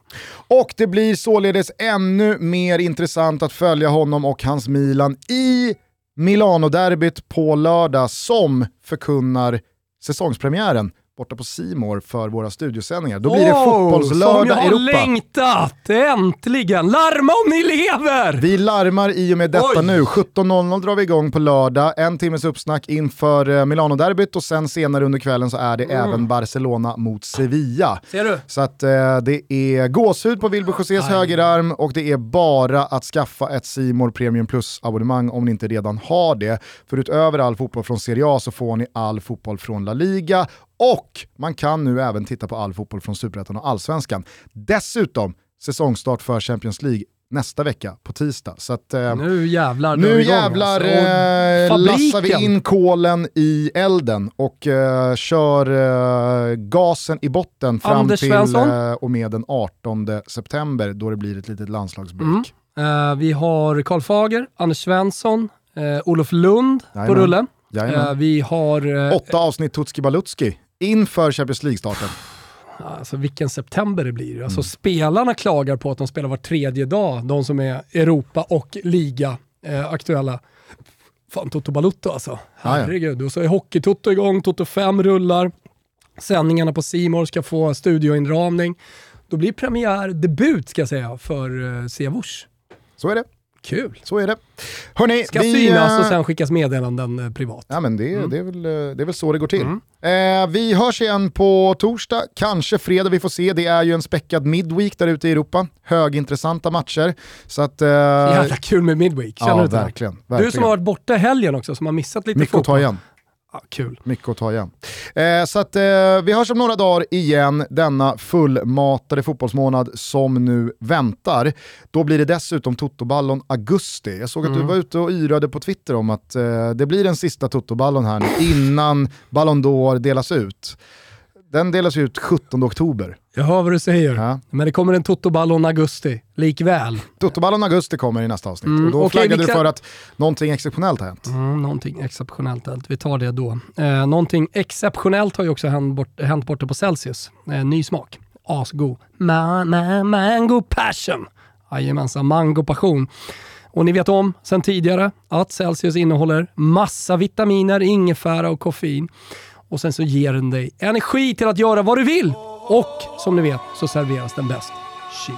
Och det blir således ännu mer intressant att följa honom och hans Milan i Milano-derbyt på lördag som förkunnar säsongspremiären borta på Simor för våra studiosändningar. Då blir det fotbollslördag Europa. Som jag har längtat! Äntligen! Larma om ni lever! Vi larmar i och med detta Oj. nu. 17.00 drar vi igång på lördag. En timmes uppsnack inför eh, Milano-derbyt och sen senare under kvällen så är det mm. även Barcelona mot Sevilla. Ser du? Så att eh, det är gåshud på Wilbur Josés högerarm och det är bara att skaffa ett Simor Premium Plus-abonnemang om ni inte redan har det. För utöver all fotboll från Serie A så får ni all fotboll från La Liga och man kan nu även titta på all fotboll från Superettan och Allsvenskan. Dessutom säsongstart för Champions League nästa vecka på tisdag. Så att, eh, nu jävlar Nu jävlar alltså. eh, lassar vi in kolen i elden och eh, kör eh, gasen i botten fram Anders till eh, och med den 18 september då det blir ett litet landslagsbreak. Mm. Uh, vi har Karl Fager, Anders Svensson, Eh, Olof Lund på Jajamän. rullen. Jajamän. Eh, vi har... Eh, Åtta avsnitt Tutski Balutski inför Champions League-starten. Alltså vilken september det blir. Mm. Alltså spelarna klagar på att de spelar var tredje dag, de som är Europa och liga eh, aktuella. Fan Toto Balutto alltså. Herregud. Och så är Hockey-Toto igång, Toto 5 rullar. Sändningarna på Simor ska få studioinramning. Då blir premiär, debut ska jag säga, för eh, Siavush. Så är det. Kul. Så är det. Hörrni, Ska vi, synas eh, och sen skickas meddelanden eh, privat. Ja men det, det, är väl, eh, det är väl så det går till. Mm. Eh, vi hörs igen på torsdag, kanske fredag, vi får se. Det är ju en späckad midweek där ute i Europa. Högintressanta matcher. Så att... Eh, Jävla kul med Midweek, känner ja, du inte? verkligen, verkligen. Du som har varit borta i helgen också, som har missat lite Mycket att ta igen. Ja, kul. Mycket att ta igen. Eh, så att, eh, vi hörs om några dagar igen denna fullmatade fotbollsmånad som nu väntar. Då blir det dessutom Totoballon augusti. Jag såg att du var ute och yrade på Twitter om att eh, det blir den sista Totoballon här nu innan Ballon d'Or delas ut. Den delas ut 17 oktober. Jag hör vad du säger. Ja. Men det kommer en Totoballon augusti, likväl. Totoballon augusti kommer i nästa avsnitt Mm, och då okej, flaggade du för att någonting exceptionellt har hänt. Mm, någonting exceptionellt hänt. Vi tar det då. Eh, någonting exceptionellt har ju också hänt, bort, hänt borta på Celsius. Eh, ny smak. Ma, ma, mango passion. Jajamensan, mango passion. Och ni vet om sen tidigare att Celsius innehåller massa vitaminer, ingefära och koffein. Och sen så ger den dig energi till att göra vad du vill. Och som ni vet så serveras den bäst. Shit.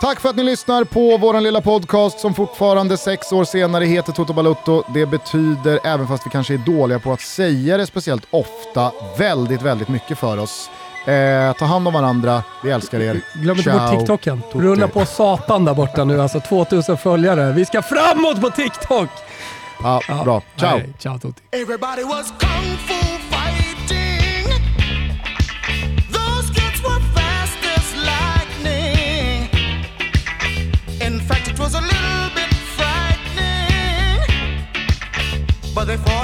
Tack för att ni lyssnar på vår lilla podcast som fortfarande sex år senare heter Toto Balutto. Det betyder, även fast vi kanske är dåliga på att säga det speciellt ofta, väldigt, väldigt mycket för oss. Eh, ta hand om varandra, vi älskar er. Glöm inte Ciao, bort TikToken. tutti. Rulla på satan där borta nu, alltså 2000 följare. Vi ska framåt på TikTok! Ja, bra, ciao. Nej, ciao tutti. Everybody was kung fu they fall